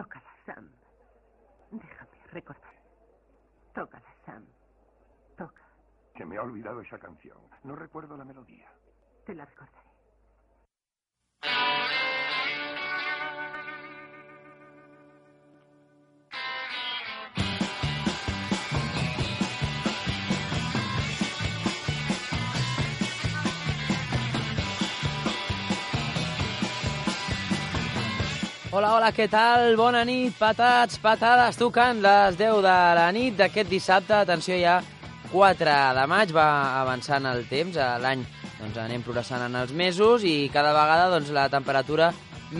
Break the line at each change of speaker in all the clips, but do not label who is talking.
Tócala, Sam. Déjame recordar. Tócala, Sam. Toca.
Se me ha olvidado esa canción. No recuerdo la melodía.
Te la recordaré.
Hola, hola, què tal? Bona nit, patats, patades, tocant les 10 de la nit d'aquest dissabte. Atenció, ja 4 de maig, va avançant el temps, l'any doncs, anem progressant en els mesos i cada vegada doncs, la temperatura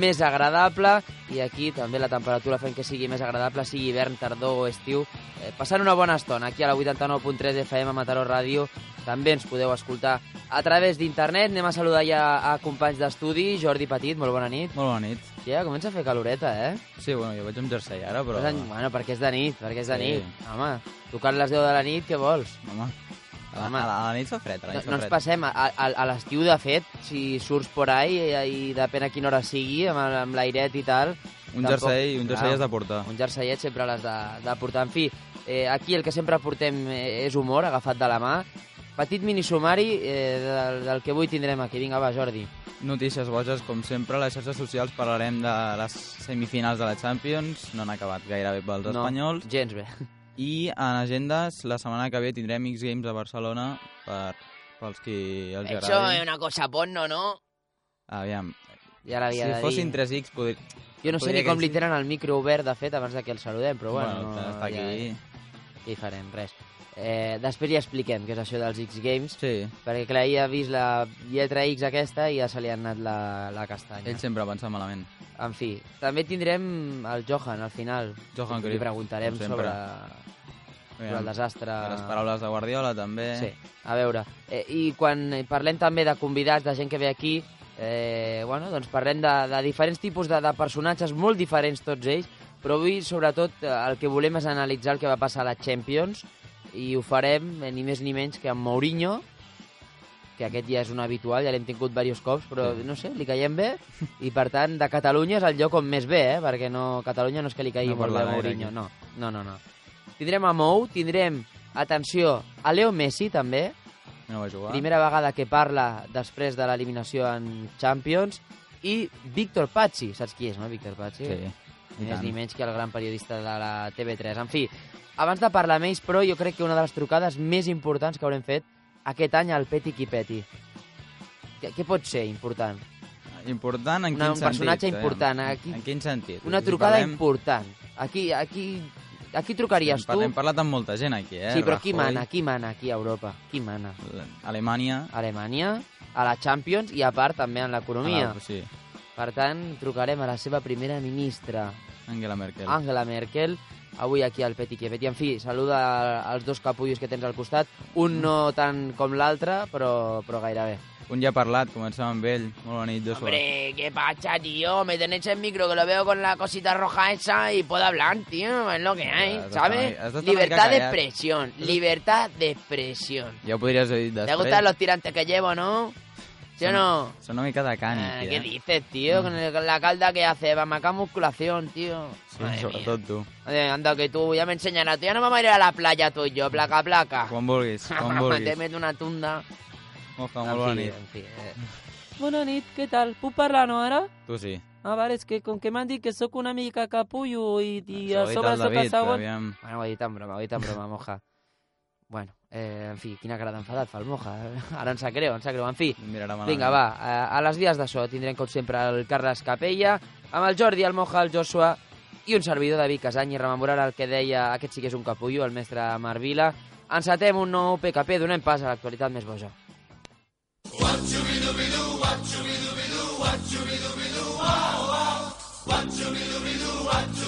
més agradable i aquí també la temperatura fent que sigui més agradable, sigui hivern, tardor o estiu, eh, passant una bona estona aquí a la 89.3 FM a Mataró Ràdio. També ens podeu escoltar a través d'internet. Anem a saludar ja a companys d'estudi. Jordi Petit, molt bona nit.
Molt bona nit.
Ja comença a fer caloreta, eh?
Sí, bueno, jo vaig amb jersei ara, però...
Però... Bueno, perquè és de nit, perquè és de
Sí.
nit. Home, tocant les 10 de la nit, què vols?
Home, a, la,
Home.
a, la, a la nit fa fred, la
No,
nit
no
fa
ens passem. A, a, a l'estiu, de fet, si surts por ahí i, i depèn a quina hora sigui, amb, amb l'airet i tal...
Un
tampoc-
jersei, un jersei
Clar,
has de portar.
Un jerseiet sempre l'has de, de portar. En fi, eh, aquí el que sempre portem eh, és humor, agafat de la mà. Petit mini sumari eh, del, del que avui tindrem aquí. Vinga, va, Jordi.
Notícies boges, com sempre, a les xarxes socials parlarem de les semifinals de la Champions, no han acabat gairebé pels
no,
espanyols,
gens bé.
i en agendes, la setmana que ve tindrem X Games a Barcelona per, pels qui els agradi.
una cosa porno, ¿no?
Aviam,
Ja l'havia
si
de
fossin
dir.
3X, podri...
Jo no sé ni com
que
li tenen el micro obert, de fet, abans de que el saludem, però bueno,
bueno,
no,
està
ja,
aquí...
ja hi farem, res. Eh, després ja expliquem què és això dels X-Games,
Sí,
perquè clar, ell ha vist la lletra X aquesta i ja se li ha anat la, la castanya.
ell sempre pensa malament.
En fi, també tindrem el Johan al final.
Johan
Li
Cruyff,
preguntarem
com
sobre, sobre el desastre.
Les paraules de Guardiola, també.
Sí, a veure. Eh, I quan parlem també de convidats, de gent que ve aquí, eh, bueno, doncs parlem de, de diferents tipus de, de personatges, molt diferents tots ells, però avui, sobretot, el que volem és analitzar el que va passar a la Champions, i ho farem eh, ni més ni menys que amb Mourinho, que aquest ja és un habitual, ja l'hem tingut diversos cops, però
Sí.
no sé, li caiem bé, i per tant, de Catalunya és el lloc on més bé, eh? perquè no, Catalunya no és que li caigui
No
molt bé Mourinho, no, no, no, no. Tindrem a Mou, tindrem, atenció, a Leo Messi també,
No va jugar.
primera vegada que parla després de l'eliminació en Champions, i Víctor Pazzi, saps qui és, no, Víctor Pazzi?
Sí,
Ni més ni menys que el gran periodista de la TV3. En fi, abans de parlar amb ells, però jo crec que una de les trucades més importants que haurem fet aquest any al Peti Quipeti. Què, què pot ser important?
Important en
Una-
quin
un
sentit?
personatge
aviam?
important, aquí-
En quin sentit?
Una
Si
trucada
parlem-
important. Aquí, aquí, aquí trucaries tu?
hem parlat amb molta gent aquí, eh?
Sí, però qui
Rajoy,
mana? Qui mana aquí a Europa? Qui mana?
Alemanya...
Alemanya, a la Champions i a part també en l'economia.
Ah, sí,
Per tant, trucarem a la seva primera ministra,
Angela Merkel.
Angela Merkel, avui aquí al Petit Petit. En fi, saluda als dos capullos que tens al costat, un no tant com l'altre, però, però gairebé.
Un ja ha parlat, comencem amb ell. Molt bona nit, Joshua.
Hombre, ¿qué pasa, tío? Me tenéis el micro que lo veo con la cosita roja esa y puedo hablar, tío. Es lo que hay, ¿sabes? Libertad de expresión, libertad de expresión.
Ja ho podries haver dit
¿Te
després.
gustan los tirantes que llevo, no? ¿Sí o
Són-
no?
Són una mica de cànic,
Eh,
eh?
¿Qué dices, tío? Con, el- con la calda que hace, va acá musculación, tío.
Sí,
Madre
sobretot tu.
mía. Eh, anda, que tú ya me enseñarás. Tú ya no vamos a ir a la playa tú y yo, placa, placa.
Quan vulguis, quan
Te
vulguis.
meto una tunda.
Moja,
En
molt bona
fi,
nit.
en fi. Eh. Bona nit, què tal? Puc parlar, no, ara?
Tu sí.
A veure, és que com que m'han dit que sóc una mica capullo i, i
Això ho
a
ha dit
sobre
el
sóc el
David, però
segon...
aviam...
Bueno, ho he dit en broma, ho he dit en broma, moja. Bueno, eh, en fi, quina cara d'enfadat fa el moja. Ara em sap greu, em sap greu. En fi, vinga, va, a, a les vies de so tindrem com sempre el Carles Capella, amb el Jordi, el Moja, el Joshua i un servidor, David Casany, i rememorar el que deia, aquest sí que és un capullo, el mestre Marvila. Encetem un nou PKP, donem pas a l'actualitat més boja.
Me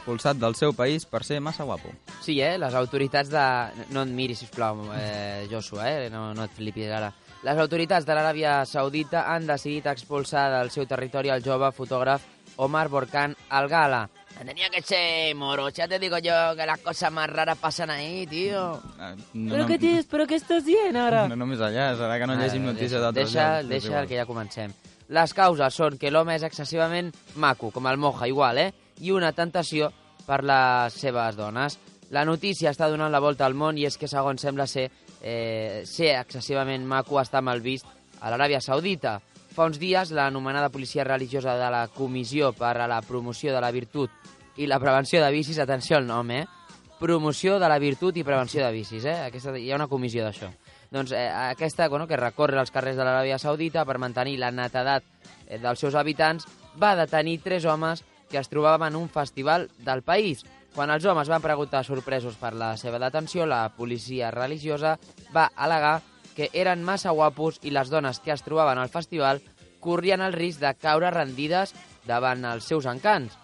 expulsat del seu país per ser massa guapo.
Sí, eh? Les autoritats de... No et miris, sisplau, eh, Joshua, eh? No, no et flipis ara. Les autoritats de l'Aràbia Saudita han decidit expulsar del seu territori el jove fotògraf Omar Borkan Al-Gala.
Tenía que ser moro. Ya te digo yo que las cosas más raras pasan ahí, tío.
Eh, No,
Però què tens? Però què estàs dient ara?
No només allà, serà que no llegim
Ah,
notícies
deixa,
d'altres
deixa,
llocs.
deixa que ja comencem. Les causes són que l'home és excessivament maco, com el Moja, igual, eh? I una tentació per les seves dones. La notícia està donant la volta al món i és que, segons sembla ser, eh, ser excessivament maco està mal vist a l'Aràbia Saudita. Fa uns dies, l'anomenada policia religiosa de la Comissió per a la Promoció de la Virtut i la Prevenció de Vicis, atenció al nom, eh? Promoció de la Virtut i Prevenció de Vicis, eh? Aquesta, hi ha una comissió d'això. Doncs eh, aquesta, bueno, que recorre els carrers de l'Aràbia Saudita per mantenir la netedat eh, dels seus habitants, va detenir tres homes que es trobaven en un festival del país. Quan els homes van preguntar sorpresos per la seva detenció, la policia religiosa va al·legar que eren massa guapos i les dones que es trobaven al festival corrien el risc de caure rendides davant els seus encants.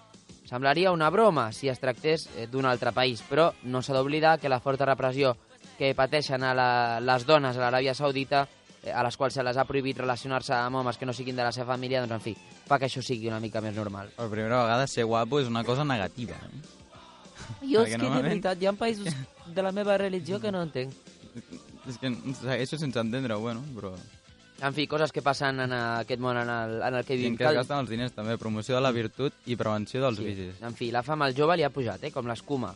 Semblaria una broma si es tractés eh, d'un altre país, però no s'ha d'oblidar que la forta repressió que pateixen a la, les dones a l'Aràbia Saudita, a les quals se les ha prohibit relacionar-se amb homes que no siguin de la seva família, doncs, en fi, fa que això sigui una mica més normal.
Per primera vegada, ser guapo és una cosa negativa. Eh?
Jo
Perquè normalment-
hi ha països de la meva religió que no entenc.
És que segueixo sense entendre-ho, bueno, però...
En fi, coses que passen en aquest món en el, en el que
I
vivim.
en què es gasten els diners, també. Promoció de la virtut i prevenció dels
Sí.
vicis.
En fi, la fama al jove li ha pujat, eh? com l'escuma.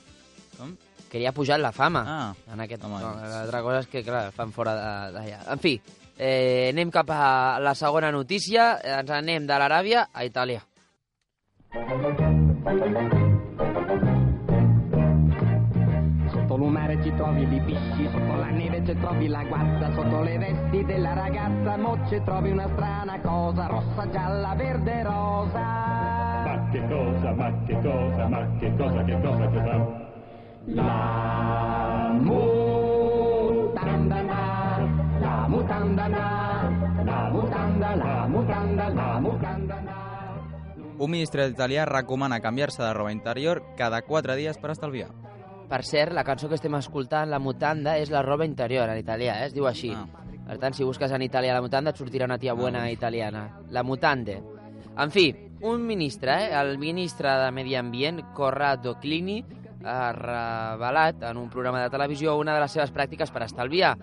Com?
Que li ha pujat la fama.
Ah,
en aquest...
home,
no,
doncs.
L'altra cosa és que, clar, fan fora de- d'allà. En fi, eh, anem cap a la segona notícia. Ens anem de l'Aràbia a Itàlia.
Sotto l'umare ci trovi i pisci, sotto la neve ci trovi la guazza, sotto le vesti della ragazza mo ci trovi una strana cosa, rossa, gialla, verde, rosa.
Ma che cosa, ma che cosa, ma che cosa, che cosa, che cosa?
La mutanda, na, la mutanda, na, la mutanda, la mutanda, la mutanda, na.
Un ministre italià recomana canviar-se de roba interior cada 4 dies per estalviar.
Per cert, la cançó que estem escoltant, La Mutanda, és la roba interior en italià, eh? es diu així.
Ah.
Per tant, si busques en italià La Mutanda, et sortirà una tia buena italiana. La Mutande. En fi, un ministre, eh? el ministre de Medi Ambient, Corrado Clini, ha revelat en un programa de televisió una de les seves pràctiques per estalviar.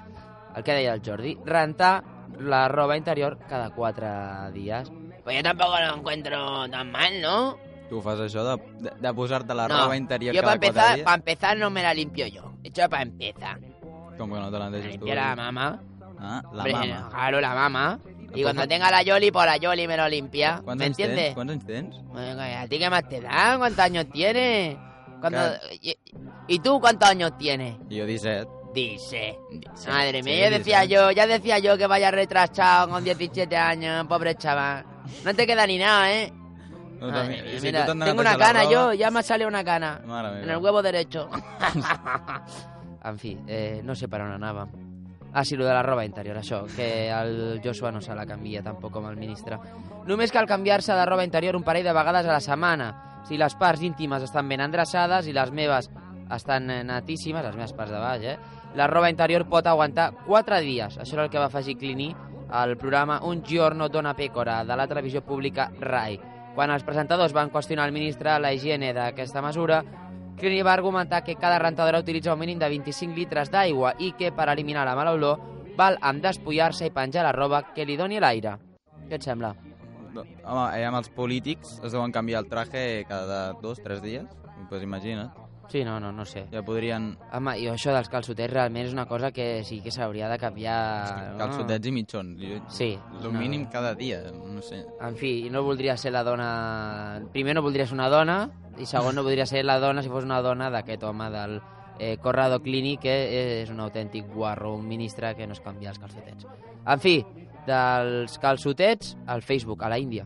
El que deia el Jordi, rentar la roba interior cada quatre dies.
Pues yo tampoco lo encuentro tan mal, ¿no?
Tu fas això de, de, de posar-te la
no,
roba interior
yo para
cada 4
empezar,
dies?
para empezar no me la limpio yo. Eso para empezar.
Com que no te la
La
deixes tu?
limpia la mamá.
Ah, la
Hombre,
mama.
Claro, la mamá. Y
Pues
cuando
cu-
tenga la Yoli, pues la Yoli me lo limpia. ¿Me entiendes?
Anys tens?
Venga, ¿A ti qué más te da? ¿Cuántos años tienes? Cuando- y, ¿Y tú cuántos años tienes?
17.
Dice.
Dice.
Madre
Sí,
mía, ya decía
dice.
yo, ya decía yo que vaya retrasado con 17 años, pobre chaval. No te queda ni nada, ¿eh?
Doncs a
Madre
mi-
mía,
si
mira,
t'han
tengo una cana yo, ya me sale una cana. En el huevo derecho.
En fi, eh, no sé per on anàvem. Ah, sí, lo de la roba interior, això, que el Joshua no se la canvia tampoc com el ministre. Només cal canviar-se de roba interior un parell de vegades a la setmana. Si les parts íntimes estan ben endreçades i les meves estan netíssimes, les meves parts de baix, eh? La roba interior pot aguantar 4 dies. Això era el que va afegir Clini al programa Un giorno dona pecora de la televisió pública RAI. Quan els presentadors van qüestionar al ministre la higiene d'aquesta mesura, Clini va argumentar que cada rentadora utilitza un mínim de 25 litres d'aigua i que per eliminar la mala olor val amb despullar-se i penjar la roba que li doni l'aire. Què et sembla?
Home, eh, amb els polítics es deuen canviar el traje cada dos, tres dies. Pues imagina't.
Sí, no, no, no sé.
Ja podrien...
Home, i això dels calçotets realment és una cosa que sí que s'hauria de canviar... no?
Calçotets i mitjons. Jo-
Sí.
El mínim cada dia, no sé.
En fi, no voldria ser la dona... Primer no voldria ser una dona i segon no voldria ser la dona si fos una dona d'aquest home del eh, Corrado Clini que és un autèntic guarro, un ministre que no es canvia els calçotets. En fi, dels calçotets al Facebook, a la Índia.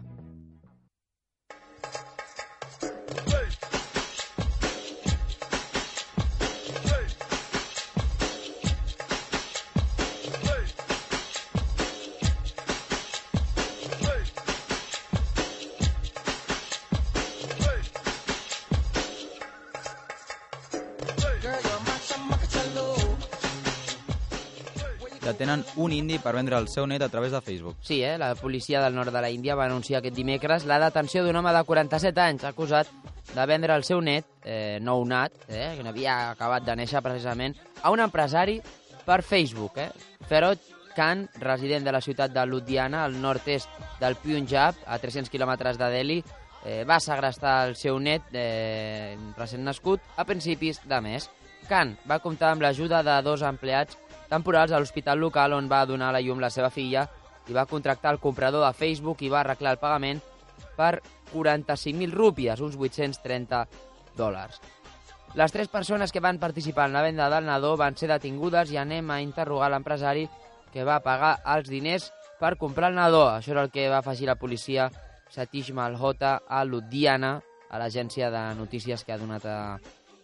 Detenen un indi per vendre el seu net a través de Facebook.
Sí, eh? la policia del nord de la Índia va anunciar aquest dimecres la detenció d'un home de 47 anys acusat de vendre el seu net, eh, nou nat, eh, que n'havia acabat de néixer precisament, a un empresari per Facebook. Eh? Ferot Khan, resident de la ciutat de Ludhiana, al nord-est del Punjab, a 300 quilòmetres de Delhi, eh, va segrestar el seu net eh, recent nascut a principis de mes. Khan va comptar amb l'ajuda de dos empleats temporals a l'hospital local on va donar la llum la seva filla i va contractar el comprador de Facebook i va arreglar el pagament per 45.000 rúpies, uns 830 dòlars. Les tres persones que van participar en la venda del nadó van ser detingudes i anem a interrogar l'empresari que va pagar els diners per comprar el nadó. Això era el que va afegir la policia Satish Malhota a Ludhiana, a l'agència de notícies que ha donat a,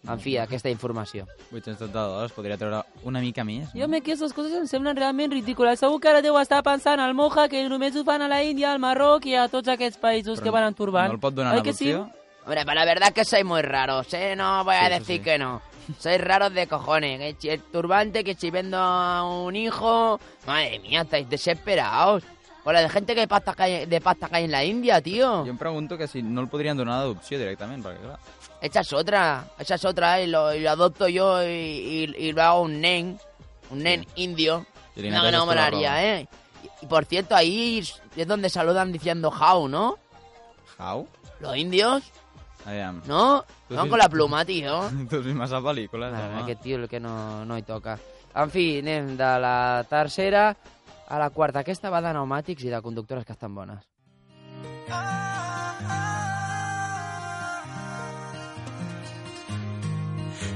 en fi, aquesta informació.
830 dòlars, podria treure una mica més.
Jo me que aquestes coses em semblen realment ridícules. Segur que ara deu estar pensant al Moja que només ho fan a la Índia, al Marroc i a tots aquests països
Però
que van en turbant.
No el pot donar
Oi
en
que sí?
Hombre, pero la verdad es que sois muy raros, ¿eh? No voy a
Sí,
decir
sí.
que no. Sois raros de cojones. Que si el turbante, que si vendo a un hijo... Madre mía, estáis desesperados. Con la de gente que pasta que hay, de pasta que hay en la India, tío.
Jo em pregunto que si no el podrien donar d'adopció directament, perquè clar...
Esa es otra. Esa es otra, ¿eh? Y lo, y lo adopto yo y, y- y lo hago un nen. Un nen indio. No, que no molaría,
roba.
¿eh? Y, y por cierto, ahí es donde saludan diciendo how, ¿no?
How?
Los indios. ¿no?
Tú
Van
sí-
con la pluma, tío.
Vist massa pel·lícules,
Mare,
home.
aquest tio el que no, no hi toca. En fi, anem de la tercera a la quarta. Aquesta va de pneumàtics i de conductores que estan bones.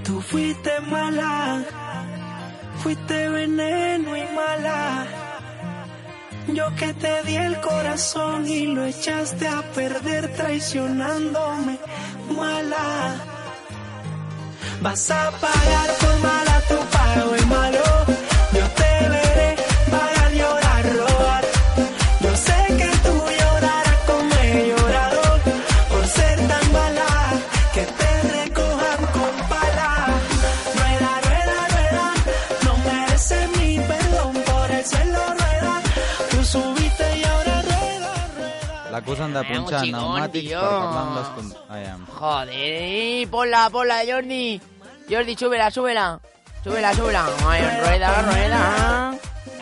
Tú fuiste mala, fuiste veneno y mala. Yo que te di el corazón y lo echaste a perder traicionándome, mala. Vas a pagar por mala tu pago y malo. Rueda.
L'acusen de
un
punxar pneumàtics
tio.
per parlar amb les... con- Aviam.
Joder, ponla, ponla, Jordi. Jordi, súbela, súbela. Súbela, súbela. Ay, rueda, rueda.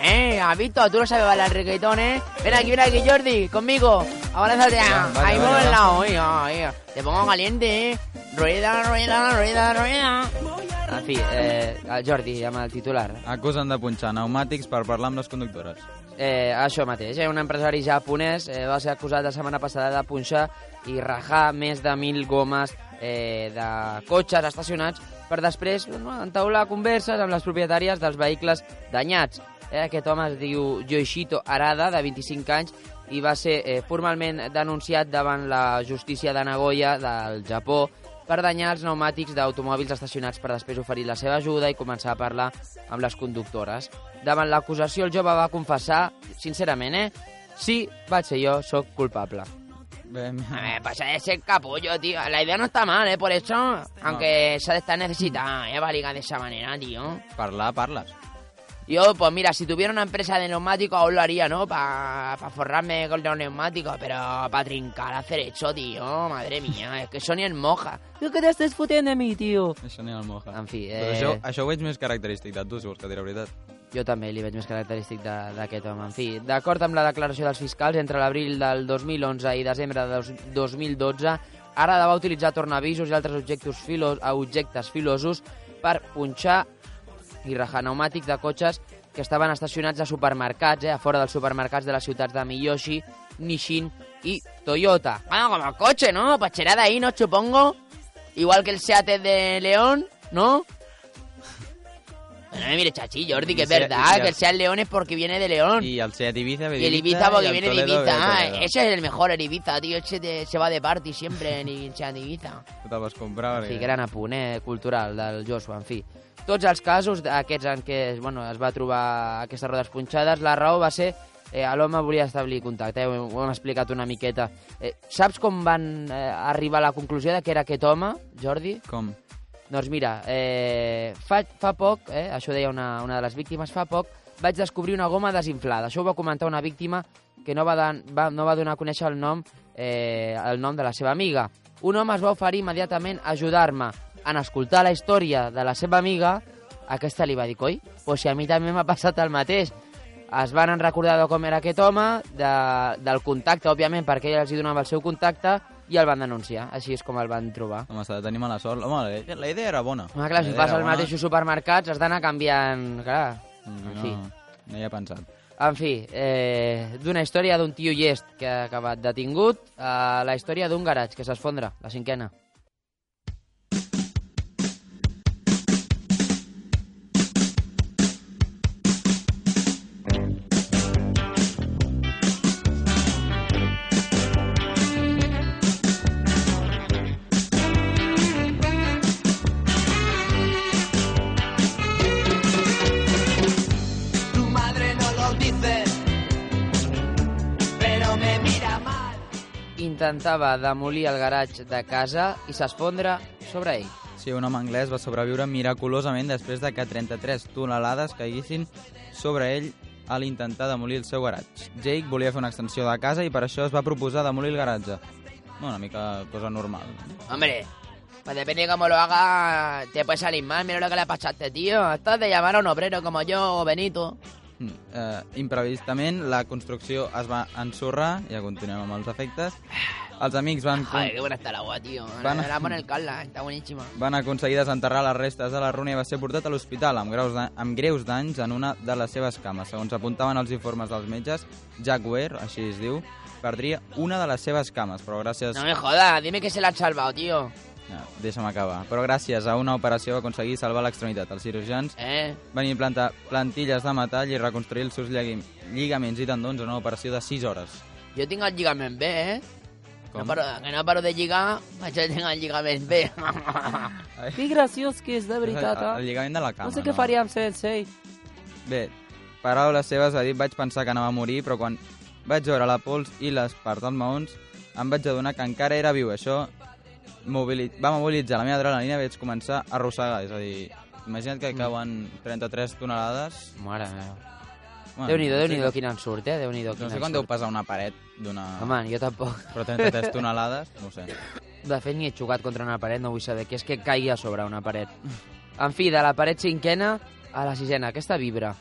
Eh, ¿has visto? Tú no sabes bailar reggaetón, ¿eh? Ven aquí, ven aquí, Jordi, conmigo.
Vale,
Ahí, mueve el lado. Oiga. Te pongo caliente, ¿eh? Rueda, rueda, rueda, rueda.
En fi, eh, Jordi, amb el titular.
Acusen de punxar pneumàtics per parlar amb les conductores.
Eh, això mateix, eh? un empresari japonès eh, va ser acusat la setmana passada de punxar i rajar més de 1.000 gomes eh, de cotxes estacionats per després bueno, entaular converses amb les propietàries dels vehicles danyats. Eh, aquest home es diu Yoshito Arada, de 25 anys, i va ser eh, formalment denunciat davant la justícia de Nagoya, del Japó, per danyar els pneumàtics d'automòbils estacionats per després oferir la seva ajuda i començar a parlar amb les conductores. Davant l'acusació, el jove va confessar, sincerament, eh? Sí, vaig ser jo, sóc culpable.
Bé,
A ver, pasa de ser capullo, tío. La idea no está mal, ¿eh? Por eso, aunque se ha de estar necesitada, ¿eh? Para ligar de esa manera, tío.
parlar, parles.
Yo, pues mira, si tuviera una empresa de neumáticos aún lo haría, ¿no? Para forrarme con los neumáticos, pero para trincar, hacer eso, tío. Madre mía, es que eso ni en moja.
Tu que t'estàs fotent de mi, tio?
Això ni el moja.
En fi,
Però
eh,
això, això ho veig més característic de tu, si vols que diré la veritat.
Jo també li veig més característic d'aquest home. En fi, d'acord amb la declaració dels fiscals, entre l'abril del 2011 i desembre de dos- 2012, Arada va utilitzar tornavisos i altres objectes, filos, a objectes filosos per punxar i rajar pneumàtics de cotxes que estaven estacionats a supermercats, eh, a fora dels supermercats de les ciutats de Miyoshi, Nishin i Toyota.
Bueno, como el coche, ¿no? De ahí, ¿no? Supongo. Igual que el Seat de León, ¿no? No me mire, chachi, Jordi, que es
Y
verdad,
y-
que el Seat León es porque viene de León.
I el Seat Ibiza
Y el Ibiza porque viene de Ibiza. Ah, ese es el mejor, el Ibiza, tío. Ese te- se va de party siempre en el Seat Ibiza.
Te'l vas comprar
fi,
perquè...
gran apunt, eh, cultural del Joshua, en fi. Tots els casos, aquests en què bueno, es va trobar aquestes rodes punxades, la raó va ser eh, l'home volia establir contacte, eh, ho, ho hem explicat una miqueta. Eh, saps com van eh, arribar a la conclusió de que era aquest home, Jordi?
Com?
Doncs mira, eh, fa, fa poc, eh, això deia una, una de les víctimes, fa poc vaig descobrir una goma desinflada. Això ho va comentar una víctima que no va, dan, va, no va donar a conèixer el nom, eh, el nom de la seva amiga. Un home es va oferir immediatament a ajudar-me. En escoltar la història de la seva amiga, aquesta li va dir, coi, pues si a mi també m'ha passat el mateix. Es van recordar de com era aquest home, de, del contacte, òbviament, perquè ell els hi donava el seu contacte, i el van denunciar. Així és com el van trobar.
Home, s'ha de tenir mala sort. Home, la, la idea era bona.
Home, clar, si vas als mateixos supermercats has d'anar canviant... Clar,
No,
en fi.
no hi he pensat.
En fi, eh, d'una història d'un tio llest que ha acabat detingut a la història d'un garatge que s'esfondra, la cinquena. Intentava demolir el garatge de casa i s'esfondra sobre ell.
Sí, un home anglès va sobreviure miraculosament després de que 33 tonelades caiguessin sobre ell a l'intentar demolir el seu garatge. Jake volia fer una extensió de casa i per això es va proposar demolir el garatge. No, una mica cosa normal.
Hombre, pues depende de cómo lo haga, te puede salir mal. Mira lo que le pasa a este tío. Estás de llamar a un obrero como yo o Benito.
Mm, Eh, imprevistament, la construcció es va ensorrar, ja continuem amb els efectes. Els amics van,
Joder, qué buena está el agua, tío.
Van-
la pone el Carla, está buenísima.
van aconseguir desenterrar les restes de la runa i va ser portat a l'hospital amb, greus da- amb greus danys en una de les seves cames. Segons apuntaven els informes dels metges, Jack Ware, així es diu, perdria una de les seves cames, però gràcies...
No me jodas, dime que se la han salvado, tío.
No, deixa'm acabar. Però gràcies a una operació va aconseguir salvar l'extremitat. Els cirurgians
Eh,
van implantar plantilles de metall i reconstruir els seus lligam- lligaments i tendons en una operació de 6 hores.
yo tengo el Gigamen B, ¿eh?
Com?
No paro, que no paro de lligar, yo tengo el Gigamen B.
Que graciós que és, de veritat,
el, el
eh?
lligament de la cama.
No sé què faríem sense ell.
Bé, paraules seves ha dit vaig pensar que anava a morir, però quan vaig veure la pols i les parts dels maons em vaig adonar que encara era viu. Això mobili... va mobilitzar la meva adrenalina i vaig començar a arrossegar. És a dir, imagina't que cauen 33 tonelades.
Mare meva.
Bueno,
Déu-n'hi-do,
sé
Déu-n'hi-do
com-
quin ensurt, eh? Déu-n'hi-do quin
No sé quan deu pesar una paret d'una...
Home, jo tampoc.
Però 33 tonelades, no sé.
De fet, ni he xugat contra una paret, no vull saber què és que caigui a sobre una paret. En fi, de la paret cinquena a la sisena, aquesta vibra.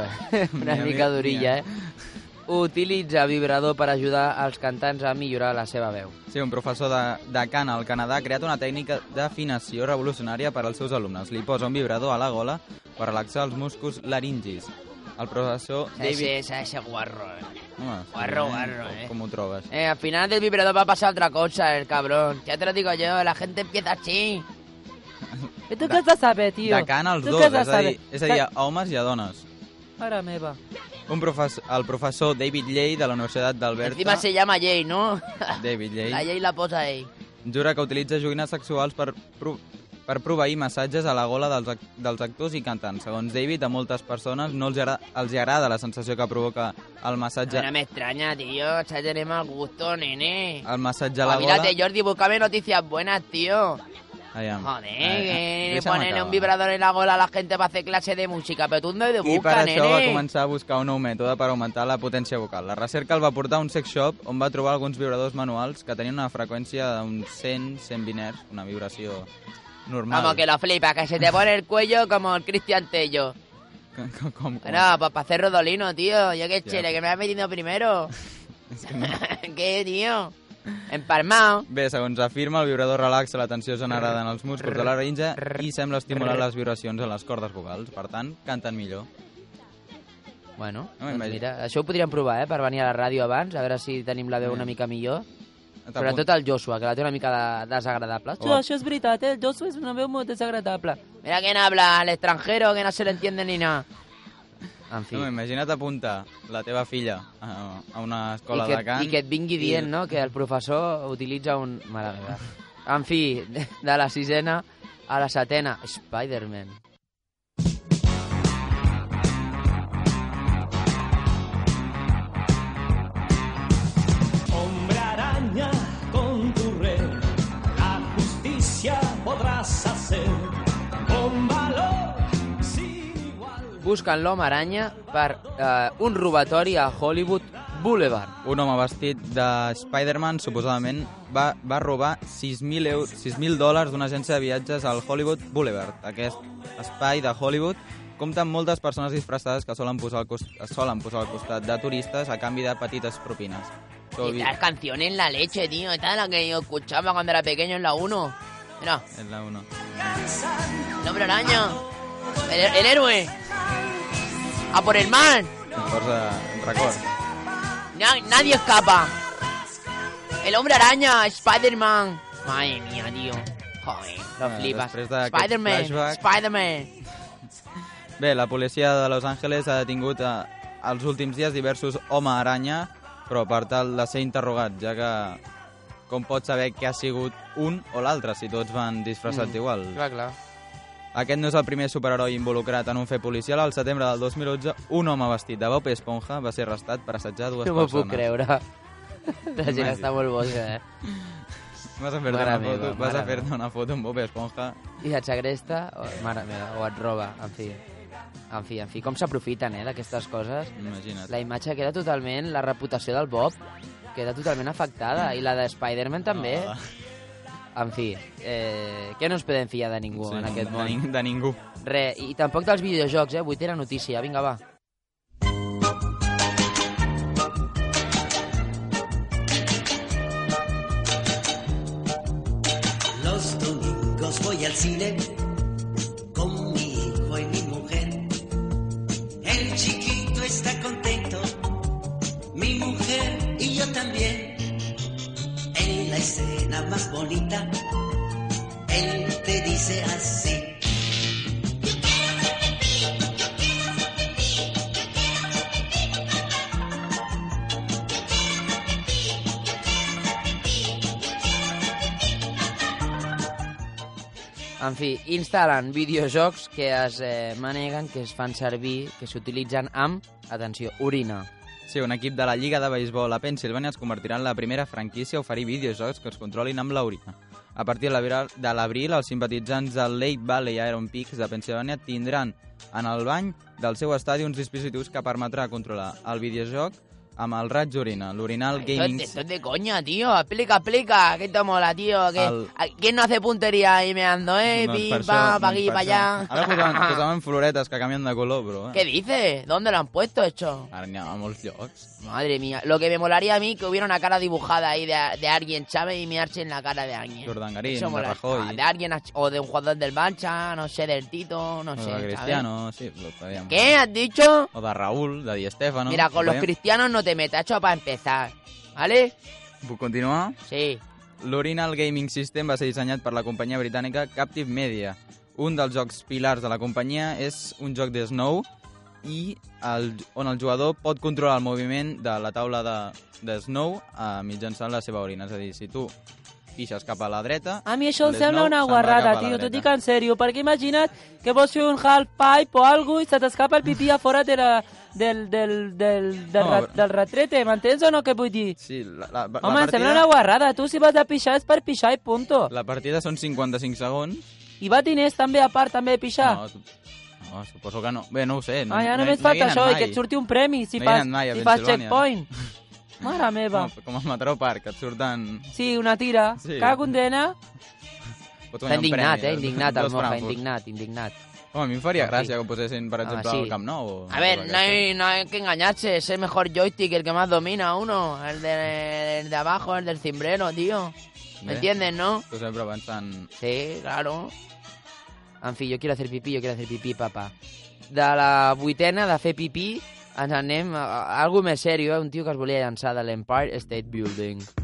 Eh? Una
Mi
mica durilla, eh? Utilitza vibrador per ajudar els cantants a millorar la seva veu.
Sí, un professor de, de cant al Canadà ha creat una tècnica d'afinació revolucionària per als seus alumnes. Li posa un vibrador a la gola per relaxar els músculs laringis. El professor David...
Ese, ese, ese guarro, eh.
Home,
Guarro,
sí,
guarro, eh.
Com ho trobes?
Eh, al final del vibrador va a pasar otra cosa, el cabrón. Ya te lo digo yo, la gente empieza así.
I tu què has de saber, tio?
De cant als dos, és a, dir, és a dir, a homes i a dones.
Mare meva.
Un professor, el professor David Lley de la Universitat d'Alberta...
Encima se llama Jay, ¿no?
David Lley.
La Jay la posa ahí.
jura que utilitza joguines sexuals per, pro, per proveir massatges a la gola dels, dels actors i cantants. Segons David, a moltes persones no els agrada, els agrada la sensació que provoca el massatge,
No me extraña, tío. Ya tenemos al gusto, nene.
el massatge a la gola.
Olvídate, Jordi, búscame noticias buenas, tío. Joder,
Eh,
que
deixa'm
ponen un vibrador en la gola a la gente para hacer clase de música, pero tú no de
I per
busca,
això va començar a buscar un nou mètode per augmentar la potència vocal. La recerca el va portar a un sex shop on va trobar alguns vibradors manuals que tenien una freqüència d'uns 100, 120 Hz, una vibració normal.
Vamos, que lo flipas, que se te pone el cuello como el Cristian Tello.
Com, com, com,
Bueno, pues para hacer rodolino, tío. Yo qué chile, que me has metido primero.
És que no.
¿Qué, tío? Empalmado.
Bé, segons afirma, el vibrador relaxa la tensió generada en els músculs de la laringe i sembla estimular les vibracions en les cordes vocals. Per tant, canten millor.
Bueno,
No
doncs mira, això ho podríem provar, eh, per venir a la ràdio abans, a veure si tenim la veu una mica millor. Sobretot el Joshua, que la té una mica de, desagradable.
Això, això és veritat, eh? El Joshua és una veu molt desagradable.
Mira quién habla, el extranjero, que no se le entiende ni nada.
En fi.
No, imagina't apuntar la teva filla a, a una escola
I que,
de cant.
I que et vingui dient, no?, que el professor utilitza un... Mare meva. En fi, de, de la sisena a la setena, Spider-Man. Busquen l'home aranya per eh, un robatori a Hollywood Boulevard.
Un home vestit de Spider-Man, suposadament, va, va robar 6.000 eur- 6.000 dòlars d'una agència de viatges al Hollywood Boulevard. Aquest espai de Hollywood compta amb moltes persones disfressades que solen posar, al cost, solen posar al costat de turistes a canvi de petites propines.
Y las canciones en la leche, tío. Esta es la que yo escuchaba cuando era pequeño en la 1. Mira,
és la 1.
el hombre araña. El, el héroe. A por el mal.
Posa record.
Na- nadie escapa. El hombre araña, Spider-Man. Madre mía, tío. Joder, lo
Bueno, d'aquest
Spider-Man,
flashback-
Spider-Man.
Bé, la policia de Los Angeles ha detingut a, als últims dies diversos home aranya, però per tal de ser interrogat, ja que com pots saber que ha sigut un o l'altre si tots van disfressats
Mm,
igual?
Clar, clar.
Aquest no és el primer superheroi involucrat en un fet policial. Al setembre del 2011, un home vestit de Bob Esponja va ser arrestat per assetjar dues
No m'ho
persones.
puc creure. La gent està molt boja, eh?
Vas a fer-te una, foto,
meva,
vas a fer una foto amb Bob Esponja.
I et segresta, o, mare meva, o et roba, en fi. En fi, en fi, com s'aprofiten, eh, d'aquestes coses.
Imagina't.
La imatge queda totalment, la reputació del Bob queda totalment afectada, i la de Spider-Man també.
Ah.
En fi, eh, que no ens podem fiar de ningú
Sí,
en aquest
de
món.
ning- de ningú.
Re, i tampoc dels videojocs, eh? Vuitena notícia, vinga, va.
Los domingos voy al cine escena más bonita, él te dice así.
En fi, instal·len videojocs que es eh, maneguen, que es fan servir, que s'utilitzen amb, atenció, orina.
Sí, un equip de la Lliga de Béisbol a Pensilvània es convertirà en la primera franquícia a oferir videojocs que es controlin amb l'orina. A partir de l'abril, els simpatitzants del Lake Valley Iron Peaks de Pensilvània tindran en el bany del seu estadi uns dispositius que permetrà controlar el videojoc amb el raig d'orina, l'orinal gaming...
esto es de coña, tío. Explica, explica. ¿Qué te mola, tío? ¿Qué-
Al-
a- ¿Quién no hace puntería ahí meando, eh?
Doncs
Pim,
això-
pa aquí, pa allá.
Ara posaven, posaven floretes que canvien de color, però...
¿Qué dices? ¿Dónde lo han puesto esto?
Ha a molts llocs.
Madre mía, lo que me molaría a mí que hubiera una cara dibujada ahí de, de alguien, ¿sabes? Y mirarse en la cara de alguien.
De
mola.
Rajoy.
Ah, de alguien ach- o de un jugador del Barça, no sé, del Tito, no
o
sé.
de
¿sabes?
Cristiano, sí, lo podíem.
¿Qué has dicho?
O de Raúl, de Di Stefano.
Mira, con los
Podíem-
cristianos no te metas, hecho para empezar. ¿Vale?
Puc continuar?
Sí.
L'Urinal Gaming System va ser dissenyat per la companyia britànica Captive Media. Un dels jocs pilars de la companyia és un joc de Snow i el, on el jugador pot controlar el moviment de la taula de, de Snow eh, mitjançant la seva orina. És a dir, si tu pixes cap a la dreta...
A mi això em sembla una guarrada,
a la
tio, t'ho dic en sèrio, perquè imagina't que vols fer un half pipe o algo i se t'escapa el pipí a fora de la, del, del, del, del,
No,
ra-
però-
del retrete, m'entens o no què vull dir?
Sí, la, la, la,
Home, em
partida,
sembla una guarrada, tu si vas a pixar és per pixar i punto.
la partida són 55 segons.
I va diners també a part també de pixar.
No, no, suposo que no. Bé, no ho sé. No,
ah, ja
no,
només
no
falta això, i
mai.
que et surti un premi si
No
fas,
a
si fas checkpoint. Mare meva.
Com, com el Mataró Park, que et surten...
Sí, una tira.
Sí.
Cada condena...
Està indignat,
premi,
eh? Indignat, el Moja, indignat, indignat.
Home, a mi em faria gràcia que ho posessin, per exemple,
sí.
al Camp Nou. O
A ver, no hay, no hay que engañarse. Es el mejor joystick, el que más domina uno. El de, el de abajo, el del cimbrero, tío. ¿Me entiendes, no?
Tu sempre pensant...
Sí, claro.
En fi, jo quiero hacer pipí, jo quiero hacer pipí, papà. De la vuitena de fer pipí ens anem a, a algo més seriós, un tio que es volia llançar de l'Empire State Building.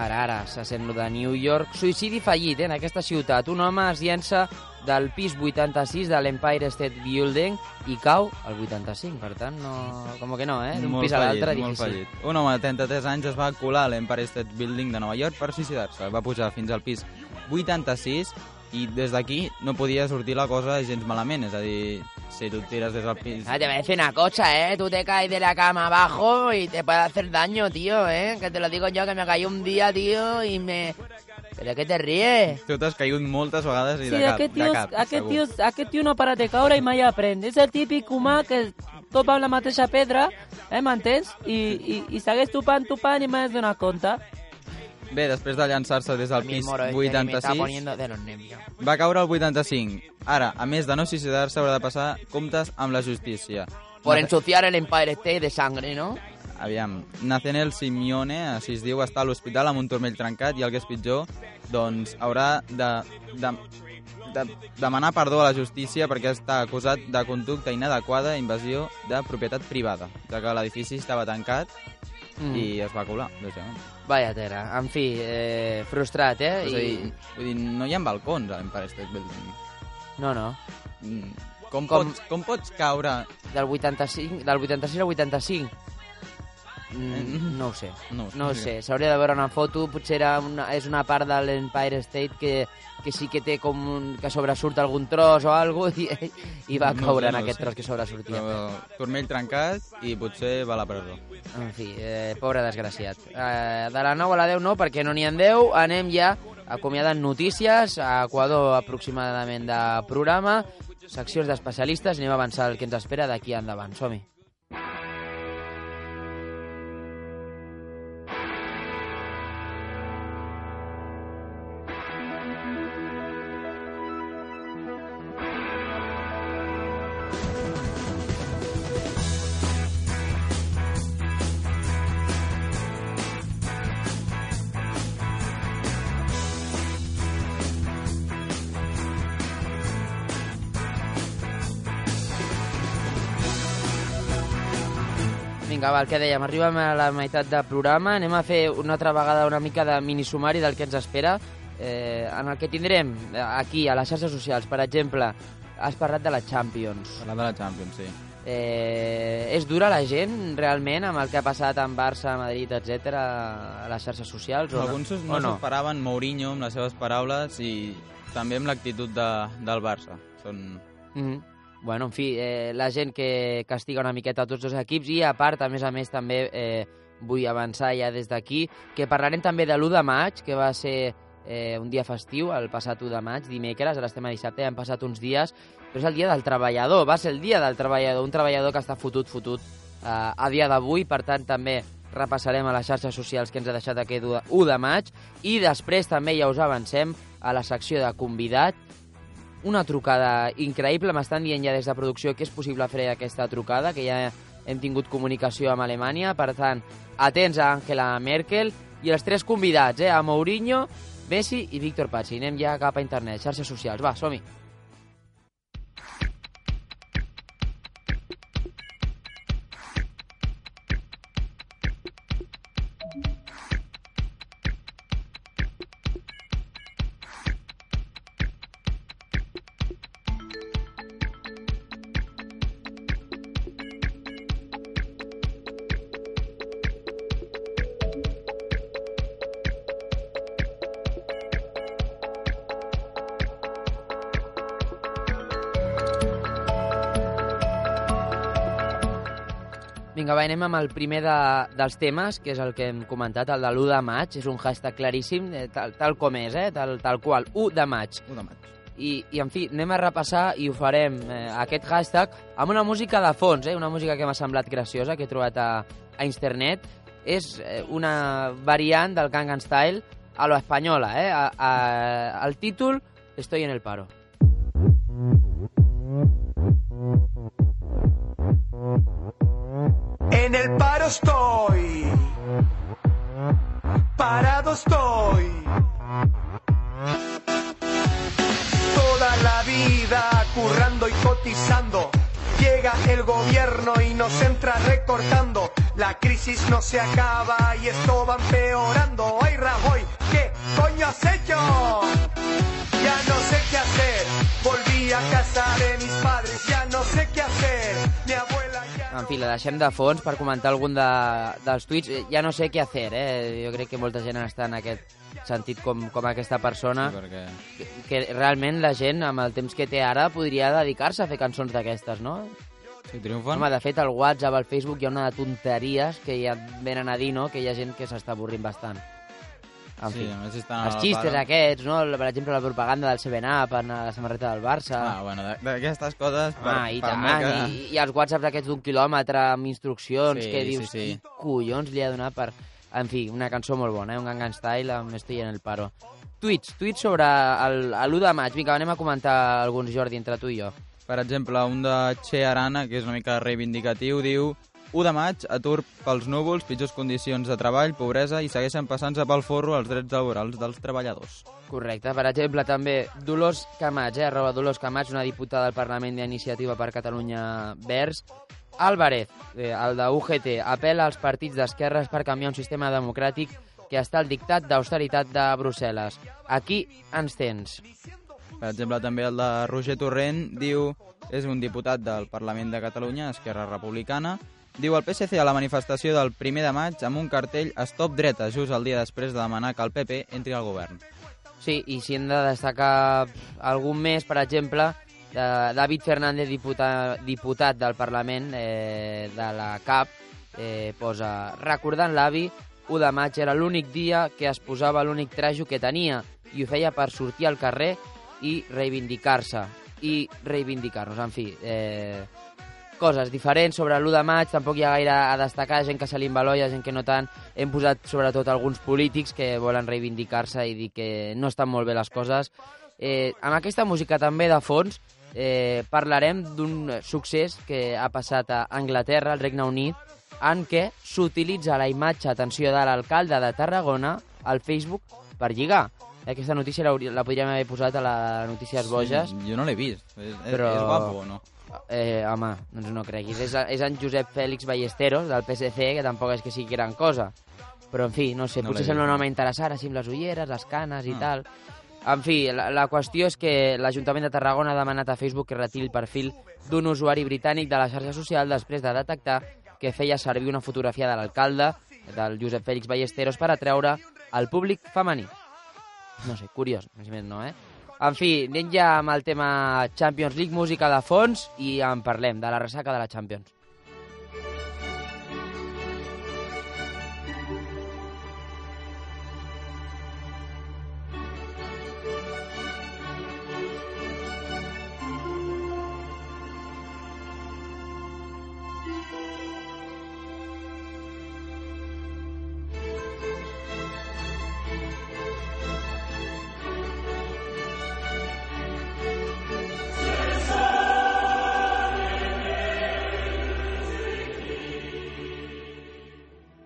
Ara, ara, se sent lo de New York. Suïcidi fallit, eh, en aquesta ciutat. Un home es llença del pis 86 de l'Empire State Building i cau al 85. Per tant, no... com que no, eh? D'un pis a l'altre, difícil.
fallit. Un home de 33 anys es va colar a l'Empire State Building de Nova York per suïcidar-se. Va pujar fins al pis 86 i des d'aquí no podia sortir la cosa gens malament. És a dir, si tu tires des del pis...
Ah, te voy a decir una cosa, ¿eh? Tú te caes de la cama abajo y te puede hacer daño, tío, ¿eh? Que te lo digo yo, que me caí un día, tío, y me... ¿Pero qué te ríes?
Tu t'has caigut moltes vegades i
Sí,
de cap,
aquest
de
tio,
cap,
aquest,
segur.
tio, aquest tio no para de caure i mai aprèn. És el típic humà que topa amb la mateixa pedra, eh, m'entens? I, i, I segueix topant, topant i mai es dona compte.
Bé, després de llançar-se des del pis
moro este que me está
86,
poniendo de los nervios.
va caure al 85. Ara, a més de no suïcidar-se, haurà de passar comptes amb la justícia.
Por ensuciar el Empire State de sangre, ¿no?
Aviam, Nathaniel Simeone, així es diu, està a l'hospital amb un turmell trencat i el que és pitjor, doncs haurà de, de, de demanar perdó a la justícia perquè està acusat de conducta inadequada i invasió de propietat privada, ja que l'edifici estava tancat
Mm.
i es va colar, lògicament.
Vaya tela. En fi, eh, frustrat, eh?
És a dir, vull dir, no hi ha balcons a l'Empire State Building.
No, no.
Mm, Com,
Com-
Pots, com pots caure...
Del 85, del 86 al 85? Mm, no ho sé.
No.
No ho sé, s'hauria de veure una foto, potser era una, és una part de l'Empire State que, que sí que té com un, que sobresurt algun tros o alguna i, i va
No
caure
sé,
en
no ho
aquest
sé.
tros que sobresortia.
Però, turmell trencat i potser va a la presó.
En fi, eh, pobre desgraciat. Eh, de la 9 a la 10 no, perquè no n'hi ha 10. Anem ja acomiadant notícies. A Equador aproximadament de programa. Seccions d'especialistes. Anem a avançar el que ens espera d'aquí endavant. Som-hi. Va, el que dèiem, arribem a la meitat del programa, anem a fer una altra vegada una mica de minisumari del que ens espera, eh, en el que tindrem eh, aquí, a les xarxes socials, per exemple, has parlat de la Champions.
Parlant de la Champions, sí.
Eh, és dura la gent, realment, amb el que ha passat amb Barça, Madrid, etc a les xarxes socials? O
Alguns
no,
no
no?
s'esperaven Mourinho amb les seves paraules i també amb l'actitud de, del Barça. Són...
Mm -hmm. Bueno, en fi, eh, la gent que castiga una miqueta tots els equips i, a part, a més a més, també eh, vull avançar ja des d'aquí, que parlarem també de l'1 de maig, que va ser eh, un dia festiu, el passat 1 de maig, dimecres, ara estem a dissabte, han passat uns dies, però és el dia del treballador, va ser el dia del treballador, un treballador que està fotut, fotut eh, a dia d'avui, per tant, també repassarem a les xarxes socials que ens ha deixat aquest 1 de maig, i després també ja us avancem a la secció de convidat, una trucada increïble. M'estan dient ja des de producció que és possible fer aquesta trucada, que ja hem tingut comunicació amb Alemanya. Per tant, atents a Angela Merkel i els tres convidats, eh, a Mourinho, Messi i Víctor Pazzi. Anem ja cap a internet, xarxes socials. Va, som-hi. Vinga, va, anem amb el primer de, dels temes, que és el que hem comentat, el de l'1 de maig. És un hashtag claríssim, eh, tal, tal com és, eh? tal, tal qual, 1 de maig.
1 de maig.
I, I, en fi, anem a repassar i ho farem, eh, aquest hashtag, amb una música de fons, eh? una música que m'ha semblat graciosa, que he trobat a, a internet. És eh, una variant del Gangnam Style a lo espanyola, eh? A, a, el títol, Estoy en el paro.
En el paro estoy. Parado estoy. Toda la vida currando y cotizando. Llega el gobierno y nos entra recortando. La crisis no se acaba y esto va empeorando. ¡Ay, Rajoy! ¿Qué coño has hecho? Ya no sé qué hacer. Volví a casa de mis padres.
En fi, la deixem de fons per comentar algun de, dels tuits. Eh, Ja no sé què fer, eh? Jo crec que molta gent està en aquest sentit com, com aquesta persona.
Sí, perquè...
que, que realment la gent, amb el temps que té ara, podria dedicar-se a fer cançons d'aquestes, no?
Sí, triomfen.
Home, de fet, al WhatsApp, al Facebook, hi ha una de tonteries que ja venen a dir, no?, que hi ha gent que s'està avorrint bastant. En
Sí,
fi,
a més estan a
els xistes
para.
aquests, no? Per exemple, la propaganda del 7-Up en la samarreta del Barça.
Ah, bueno, de- d'aquestes coses... Per,
Ah, i
per
tant,
que...
i, i els whatsapps aquests d'un quilòmetre amb instruccions
Sí,
que
sí,
dius,
sí.
qui collons li ha donat per... En fi, una cançó molt bona, eh? un Gangnam Style amb Estoy en el paro. Tuits, tuits sobre el- el l'1 de maig. Vinga, anem a comentar alguns, Jordi, entre tu i jo.
Per exemple, un de Che Arana, que és una mica reivindicatiu, diu 1 de maig, atur pels núvols, pitjors condicions de treball, pobresa i segueixen passant-se pel forro els drets laborals dels treballadors.
Correcte. Per exemple, també Dolors Camats, eh? arroba Dolors Camats, una diputada del Parlament d'Iniciativa per Catalunya Verds. Álvarez, eh, el de UGT, apela als partits d'esquerres per canviar un sistema democràtic que està al dictat d'austeritat de Brussel·les. Aquí ens tens.
Per exemple, també el de Roger Torrent diu és un diputat del Parlament de Catalunya, Esquerra Republicana, diu el PSC a la manifestació del 1 de maig amb un cartell Stop dreta, just el dia després de demanar que el PP entri al govern.
Sí, i si hem de destacar algun més, per exemple, de David Fernández, diputat, diputat del Parlament eh, de la CAP, eh, posa recordant l'avi, 1 de maig era l'únic dia que es posava l'únic trajo que tenia i ho feia per sortir al carrer i reivindicar-se i reivindicar-nos, en fi, eh, coses diferents sobre l'1 de maig, tampoc hi ha gaire a destacar, gent que se li embaloia, gent que no tant. Hem posat sobretot alguns polítics que volen reivindicar-se i dir que no estan molt bé les coses. Eh, amb aquesta música també de fons eh, parlarem d'un succés que ha passat a Anglaterra, al Regne Unit, en què s'utilitza la imatge, atenció, de l'alcalde de Tarragona al Facebook per lligar. Aquesta notícia la, la podríem haver posat a la Notícies Boges.
Sí, jo no l'he vist. És,
Però-
és guapo o no?
Eh, home, doncs no creguis. És, és en Josep Fèlix Ballesteros, del PSC, que tampoc és que sigui gran cosa. Però, en fi, no sé,
No
potser sembla un home interessant, així amb les ulleres, les canes i
Ah.
tal. En fi, la, la qüestió és que l'Ajuntament de Tarragona ha demanat a Facebook que retiri el perfil d'un usuari britànic de la xarxa social després de detectar que feia servir una fotografia de l'alcalde, del Josep Fèlix Ballesteros, per atreure al públic femení. No sé, curiós, més menys no, eh? En fi, anem ja amb el tema Champions League, música de fons, i en parlem, de la ressaca de la Champions.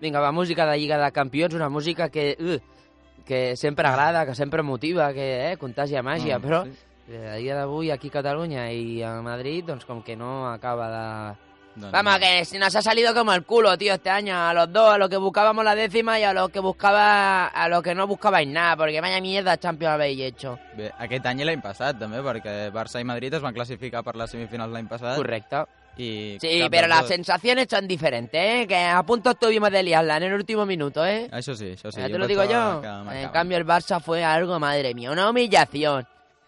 Vinga, va, música de Lliga de Campions, una música que, uh, que sempre agrada, que sempre motiva, que eh, contagia màgia,
No,
però
sí.
eh, a dia d'avui aquí a Catalunya i a Madrid, doncs com que no acaba de...
Doncs,
Vamos, que se nos ha salido como el culo, tío, este año. A los dos, a los que buscábamos la décima y a los que buscaba, a los que no buscabais nada, porque vaya mierda Champions habéis hecho.
Bé, aquest any i l'any passat, també, perquè Barça i Madrid es van classificar per les semifinals l'any passat.
Correcte.
Sí, pero las sensaciones son diferentes, ¿eh? Que a punto estuvimos de liarla en el último minuto, ¿eh?
Això sí, això sí.
ya te lo digo yo. En cambio, el Barça fue algo, madre mía, una humillación.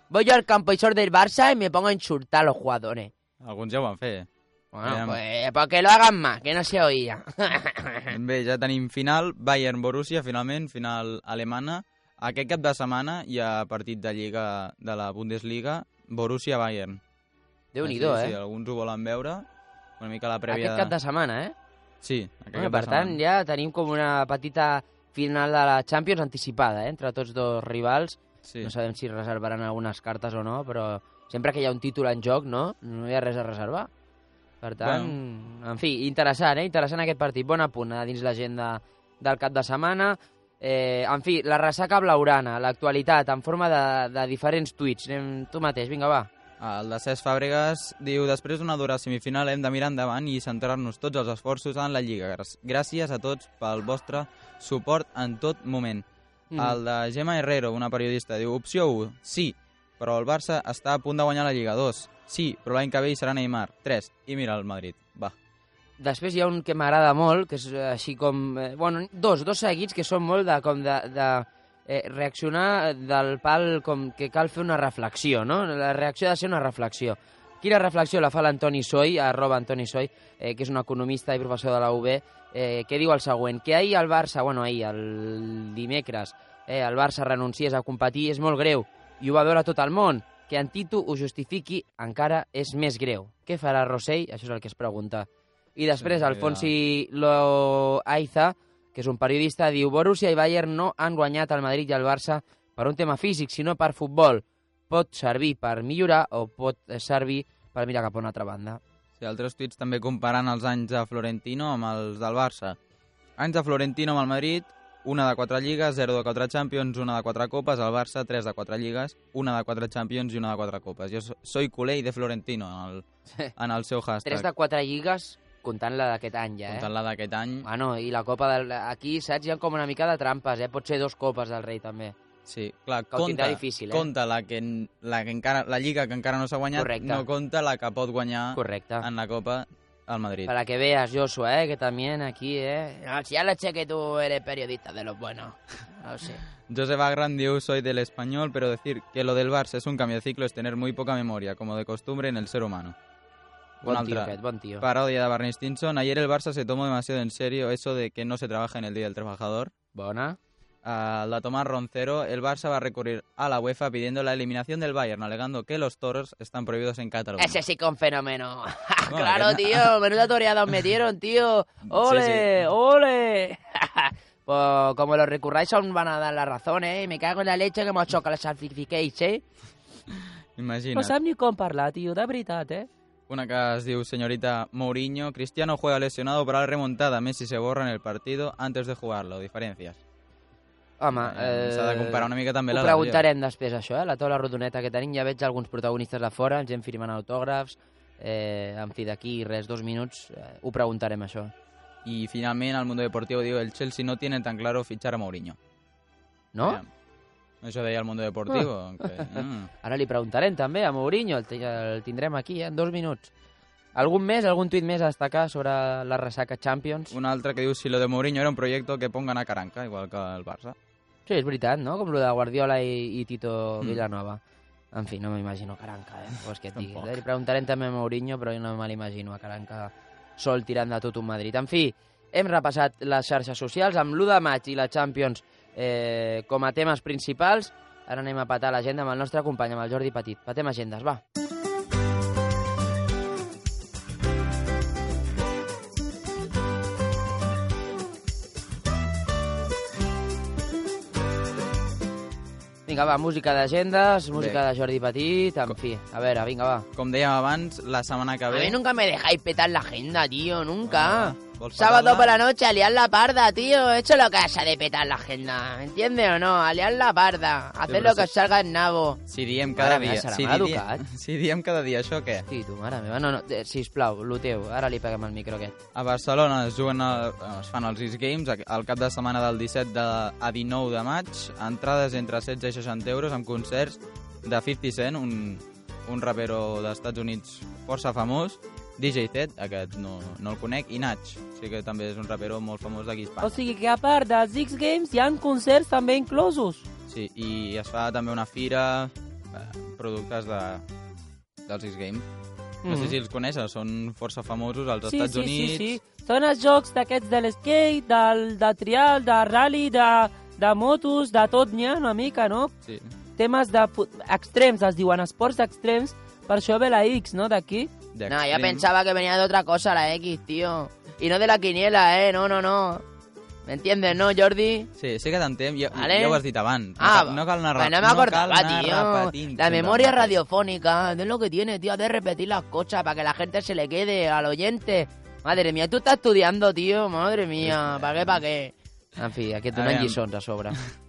Voy yo al campo y del Barça y me pongo a insultar a los jugadores.
Alguns ja ho van fer.
Bueno, pues, pues que lo hagan más, que no se oía.
Bé, ja tenim final, Bayern-Borussia, finalment, final alemana. Aquest cap de setmana hi ha partit de Lliga de la Bundesliga, Borussia-Bayern.
Déu-n'hi-do,
sí,
eh?
Sí, alguns ho volen veure. Una mica la prèvia...
Aquest cap de setmana, eh?
Sí, aquest
Bueno,
cap
per
de
tant,
setmana.
ja tenim com una petita final de la Champions anticipada, eh? entre tots dos rivals.
Sí.
No sabem si reservaran algunes cartes o no, però sempre que hi ha un títol en joc, no? No hi ha res a reservar. Per tant, en fi, interessant, eh? Interessant aquest partit. Bon apunt eh, dins l'agenda del cap de setmana. Eh, en fi, la ressaca blaurana, l'actualitat, en forma de, de diferents tuits. Anem tu mateix, vinga, va.
El de Cesc Fàbregas diu després d'una dura semifinal hem de mirar endavant i centrar-nos tots els esforços en la Lliga. Gràcies- a tots pel vostre suport en tot moment.
Mm.
Mm. El de Gemma Herrero, una periodista, diu opció 1, sí, però el Barça està a punt de guanyar la Lliga. 2, sí, però l'any que ve hi serà Neymar. 3, i mira el Madrid. Va.
Després hi ha un que m'agrada molt, que és eh, així com... Eh, bueno, dos, dos seguits que són molt de, com de, de eh, reaccionar del pal com que cal fer una reflexió, no? La reacció ha de ser una reflexió. Quina reflexió la fa l'Antoni Soy, arroba Antoni Soy, eh, que és un economista i professor de la UB, eh, que diu el següent, que ahir el Barça, bueno, ahir, el dimecres, eh, el Barça renunciés a competir és molt greu, i ho va veure tot el món. Que en Tito ho justifiqui encara és més greu. Què farà Rossell? Això és el que es pregunta. I després Alfonsi Loaiza, que és un periodista, diu Borussia i Bayern no han guanyat el Madrid i el Barça per un tema físic, sinó per futbol. Pot servir per millorar o pot servir per mirar cap a una altra banda.
Sí, altres tuits també comparant els anys de Florentino amb els del Barça. Anys de Florentino amb el Madrid, una de quatre lligues, 0 de quatre Champions, una de quatre copes, el Barça, 3 de quatre lligues, una de quatre Champions i una de quatre copes. Jo so- soy culé de Florentino en el, en el seu hashtag.
Tres de quatre lligues, comptant la d'aquest any ja, eh?
Comptant la d'aquest any.
Bueno, i la copa del... Aquí, saps, hi ha com una mica de trampes, eh? Pot ser dos copes del rei, també.
Sí, clar,
Que
compta,
difícil, eh?
compta la, que, la, que encara, la lliga que encara no s'ha guanyat,
Correcte.
no compta la que pot guanyar
Correcte.
en la Copa al Madrid.
Para que veas, Joshua, ¿eh? que también aquí, ¿eh? No, si ya lo sé que tú eres periodista de los buenos. No sé.
Josep Agran diu, soy del español, pero decir que lo del Barça es un cambio de ciclo es tener muy poca memoria, como de costumbre en el ser humano.
Bon
Una
tio
altra
aquest, bon tio.
Parodia de Barney Stinson. Ayer el Barça se tomó demasiado en serio eso de que no se trabaja en el Día del Trabajador.
Bona.
A la Tomás Roncero, el Barça va a recurrir a la UEFA pidiendo la eliminación del Bayern, alegando que los toros están prohibidos en Cataluña.
Ese sí que un fenómeno.
Bueno,
claro,
que-
tío. Menuda toreada os metieron, tío. ¡Ole!
Sí, sí.
¡Ole! pues como los recurráis aún van a dar la razón, ¿eh? Y me cago en la leche que hemos chocado los certificates, ¿eh?
Imagina't.
No sap ni com parlar, tio, de veritat, eh?
Una que es diu señorita Mourinho. Cristiano juega lesionado para la remontada. Messi se borra en el partido antes de jugarlo. Diferencias.
Home,
Eh, s'ha de comparar una mica també
Ho
la
preguntarem després, això, eh? La taula rodoneta que tenim. Ja veig alguns protagonistes de fora, gent firmant autògrafs. Eh, en fi, d'aquí res, dos minuts, eh, ho preguntarem, això.
Y finalmente al mundo deportivo digo, el Chelsea no tiene tan claro fichar a Mourinho.
No?
Mira, Eso de ahí al mundo deportivo. aunque, mm.
Ara li preguntarem també a Mourinho, el, el tindrem aquí, eh, en dos minuts. Algun més, algun tuit més a destacar sobre la ressaca Champions?
Una altra que diu, si lo de Mourinho era un proyecto que pongan a Caranca, igual que el Barça.
Sí, és veritat, no? Com lo de Guardiola i, i Tito
Mm.
Villanova. En fi, no m'imagino Caranca, eh? Pues que et digui.
Tampoc.
Li preguntarem també a Mourinho, però jo no me l'imagino a Caranca sol tirant de tot un Madrid. En fi, hem repassat les xarxes socials amb l'1 de maig i la Champions eh, com a temes principals. Ara anem a patar l'agenda amb el nostre company, amb el Jordi Petit. Patem agendes, va. Vinga, va, música d'agendes, música
Bé.
de Jordi Petit, en fi, a veure, vinga, va.
Com dèiem abans, la setmana que
A
ve...
mí nunca me dejáis petar la agenda, tío, nunca.
vols
Sábado por la noche, a liar la parda, tío. Eso es lo que hace de petar la agenda, ¿entiendes o no? A liar la parda, hacer lo que os salga en nabo.
Si diem cada
Mare
dia... Si,
mal
di-
educat.
si diem cada dia això, què?
Sí, tu, mare meva. No, no, eh, sisplau, lo teu. Ara li peguem el micro aquest.
A Barcelona es juguen el, es fan els East Games al cap de setmana del 17 de, a 19 de maig. Entrades entre 16 i 60 euros amb concerts de 50 Cent, un, un rapero dels Estats Units força famós, DJ Zed, aquest no, no el conec, i Nach, sí que també és un rapero molt famós d'aquí a
O
Espanya.
sigui que a part dels X Games hi ha concerts també inclosos.
Sí, i es fa també una fira, eh, productes de, dels X-Games. No
Mhm.
sé si els coneixes, són força famosos als
Sí,
Estats
sí,
Units.
sí, sí. Són els jocs d'aquests de l'skate, del, de trial, de rally, de, de motos, de tot n'hi ha una mica, no?
Sí.
Temes de extrems, es diuen esports extrems, per això ve la X, no?, d'aquí.
No, yo pensaba que venía de otra cosa la X, tío. Y no de la quiniela, eh. No, no, no. ¿Me entiendes, no, Jordi?
Sí, sí que t'entenc, ja,
Vale.
ja ho has dit abans.
Ah,
no, cal, no cal anar,
Pues no me
no cal
acordaba, tío.
repetint
La memoria radiofónica, es lo que tiene, tío, de repetir las cosas para que la gente se le quede al oyente. Madre mía, tú estás estudiando, tío, madre mía, ¿para qué, para qué? En fi, aquest donant
Aviam.
lliçons a sobre.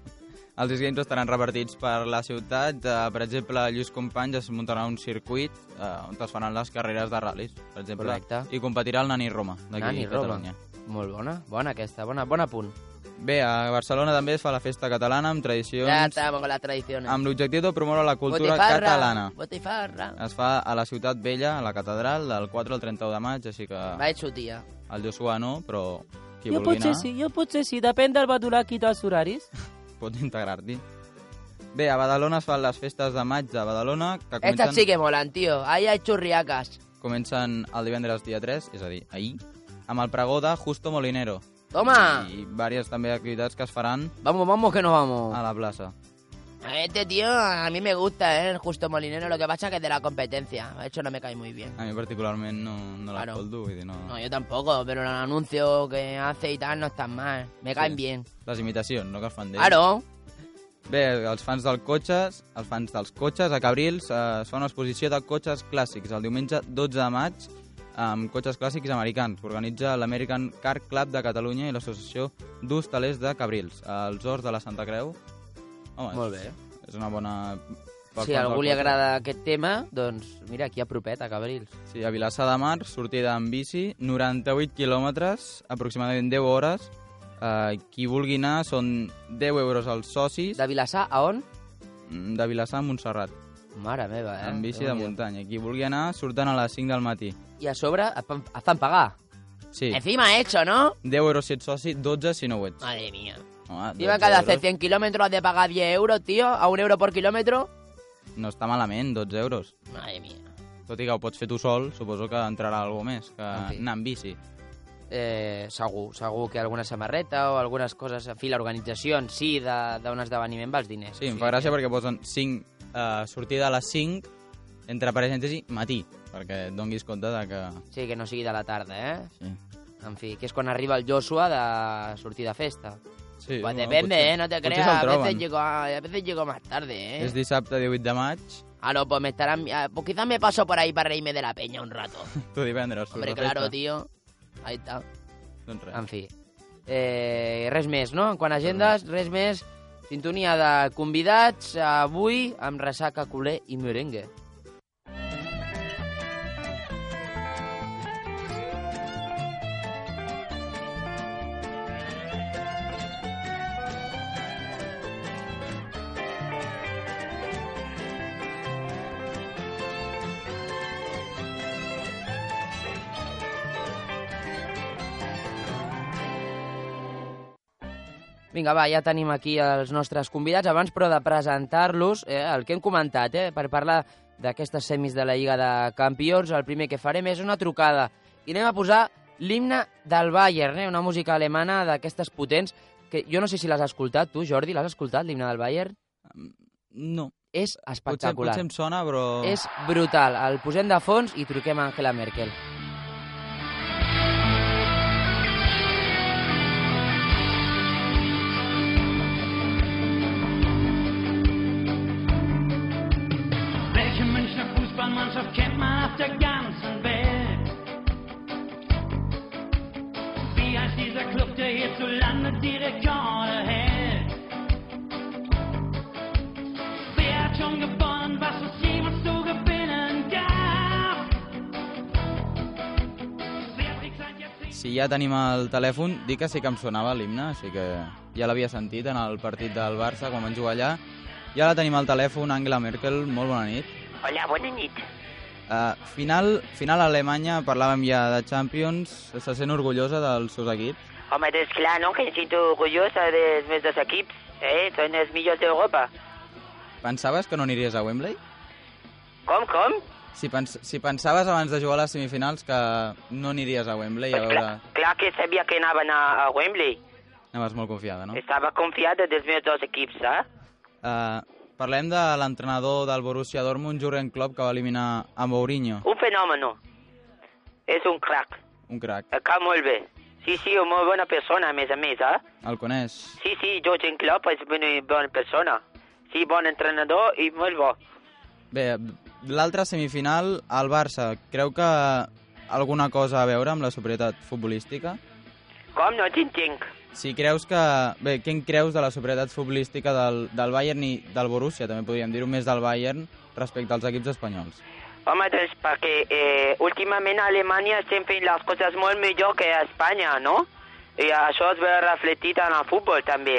Els X-Games estaran repartits per la ciutat. Eh, per exemple, a Lluís Companys es muntarà un circuit eh, on es faran les carreres de ral·lis, per exemple.
Correcte.
I competirà el Nani Roma, d'aquí
Nani
a
Roma.
Catalunya.
Molt bona, bona aquesta, bona, bon apunt.
Bé, a Barcelona també es fa la festa catalana amb tradicions...
Ja estamos con las tradiciones.
amb l'objectiu de promoure la cultura
Botifarra,
catalana.
Botifarra.
Es fa a la Ciutat Vella, a la catedral, del 4 al 31 de maig, així que
Va su tía.
el Josuà no, però qui
jo
vulgui
potser
anar
sí, jo potser sí, depèn del badulac i dels horaris.
pot integrar-t'hi. Bé, a Badalona es fan les festes de maig de Badalona, que
Estas
comencen,
sí que molan, tío. Ahí hay churriacas.
comencen el divendres dia 3, és a dir, ahir, amb el pregó de Justo Molinero.
Toma.
I diverses també activitats que es faran
Vamos, vamos, que nos vamos.
a la plaça.
Este tío a mí me gusta, ¿eh? El Justo Molinero. Lo que pasa que es de la competencia. De hecho, no me cae muy bien.
A mi particularment no, no
Claro.
vull dir, no...
No, yo tampoco, pero el anuncio que hace y tal no están mal. Me caen
Sí.
bien.
Les imitacions, no que fan d'ell.
Claro.
Bé, els fans dels cotxes, els fans dels cotxes, a Cabrils eh, es fa una exposició de cotxes clàssics el diumenge 12 de maig amb cotxes clàssics americans que organitza l'American Car Club de Catalunya i l'Associació d'Hostalers de Cabrils, als Horts de la Santa Creu. Home,
Molt bé.
És una bona... per
Si a algú li agrada aquest tema, doncs mira, aquí a propet, a Cabrils.
Sí, a Vilassar de Mar, sortida en bici, 98 quilòmetres, aproximadament 10 hores. Eh, qui vulgui anar són 10 euros als socis.
De Vilassar a on?
De Vilassar a Montserrat.
Mare meva, eh?
En bici de
Déu-n'hi-do.
muntanya. Qui vulgui anar, surten a les 5 del matí.
I a sobre et fan, et fan pagar.
Sí.
Encima hecho, ¿no?
10 euros si ets soci, 12 si no ho ets.
Madre mía.
Home,
Encima
12
cada hacer
euros
100 kilómetros has de pagar 10 euros, tío, a un euro por kilómetro.
No està malament, 12 euros.
Madre mía.
Tot i que ho pots fer tu sol, suposo que entrarà algú més que
En fi.
anar en bici.
Eh, segur, segur que alguna samarreta o algunes coses, en fi, l'organització en si de- d'un esdeveniment va els diners.
Sí, em fa gràcia perquè posen 5, eh, sortida a les 5, entre parèntesi, matí, perquè et donguis compte de que...
Sí, que no sigui de la tarda, eh?
Sí.
En fi, que és quan arriba el Joshua de sortir de festa.
Sí,
pues
no,
depende,
potser-
eh, no te creas. A veces, llego a, veces llego más tarde, eh.
És dissabte 18 de maig,
Ah, no, pues me estarán... ah, Pues quizás me paso por ahí para reírme de la peña un rato.
tu divendres.
Hombre, claro,
festa.
tío. Ahí está.
Doncs res.
En fi. Eh, res més, no? En quant a agendes, res més. Sintonia de convidats avui amb ressaca culer i merengue. Vinga, va, ja tenim aquí els nostres convidats. Abans, però, de presentar-los, eh, el que hem comentat, eh, per parlar d'aquestes semis de la Lliga de Campions, el primer que farem és una trucada. I anem a posar l'himne del Bayern, eh, una música alemana d'aquestes potents, que jo no sé si l'has escoltat, tu, Jordi, l'has escoltat, l'himne del Bayern?
No.
És
Potser,
espectacular.
potser em sona, però...
És brutal. El posem de fons i truquem a Angela Merkel.
Club, der hierzulande die Rekorde hält? Wer hat schon gewonnen, was es jemals zu gewinnen gab?
Si ja tenim el telèfon, dic que sí que em sonava l'himne, així que ja l'havia sentit en el partit del Barça quan van jugar allà. Ja la tenim al telèfon, Angela Merkel, molt bona nit.
Hola, bona nit.
Uh, final, final a Alemanya, parlàvem ja de Champions, se sent orgullosa dels seus equips.
Home, és clar, no?, que em sento orgullosa dels meus dos equips. Eh? Són els millors d'Europa.
Pensaves que no aniries a Wembley?
Com, com?
Si, pens si pensaves abans de jugar a les semifinals que no aniries a Wembley a veure...
Clar que sabia que anaven a, a Wembley.
Anaves molt confiada, no?
Estava confiada dels meus dos equips, eh?
Uh, parlem de l'entrenador del Borussia Dortmund, Jurgen Klopp, que va eliminar a Mourinho,
Un fenomen. És un crack.
un crac.
Cau molt bé. Sí, sí, una molt bona persona, a més a més, eh?
El coneix?
Sí, sí, Jürgen Klopp és una bona persona. Sí, bon entrenador i molt bo.
Bé, l'altra semifinal, el Barça, creu que alguna cosa a veure amb la superioritat futbolística?
Com? No t'entenc.
Si creus que... Bé, què en creus de la superioritat futbolística del, del Bayern i del Borussia, també podríem dir-ho més del Bayern respecte als equips espanyols?
Home, doncs perquè eh, últimament a Alemanya estem fent les coses molt millor que a Espanya, no? I això es veu reflectit en el futbol també.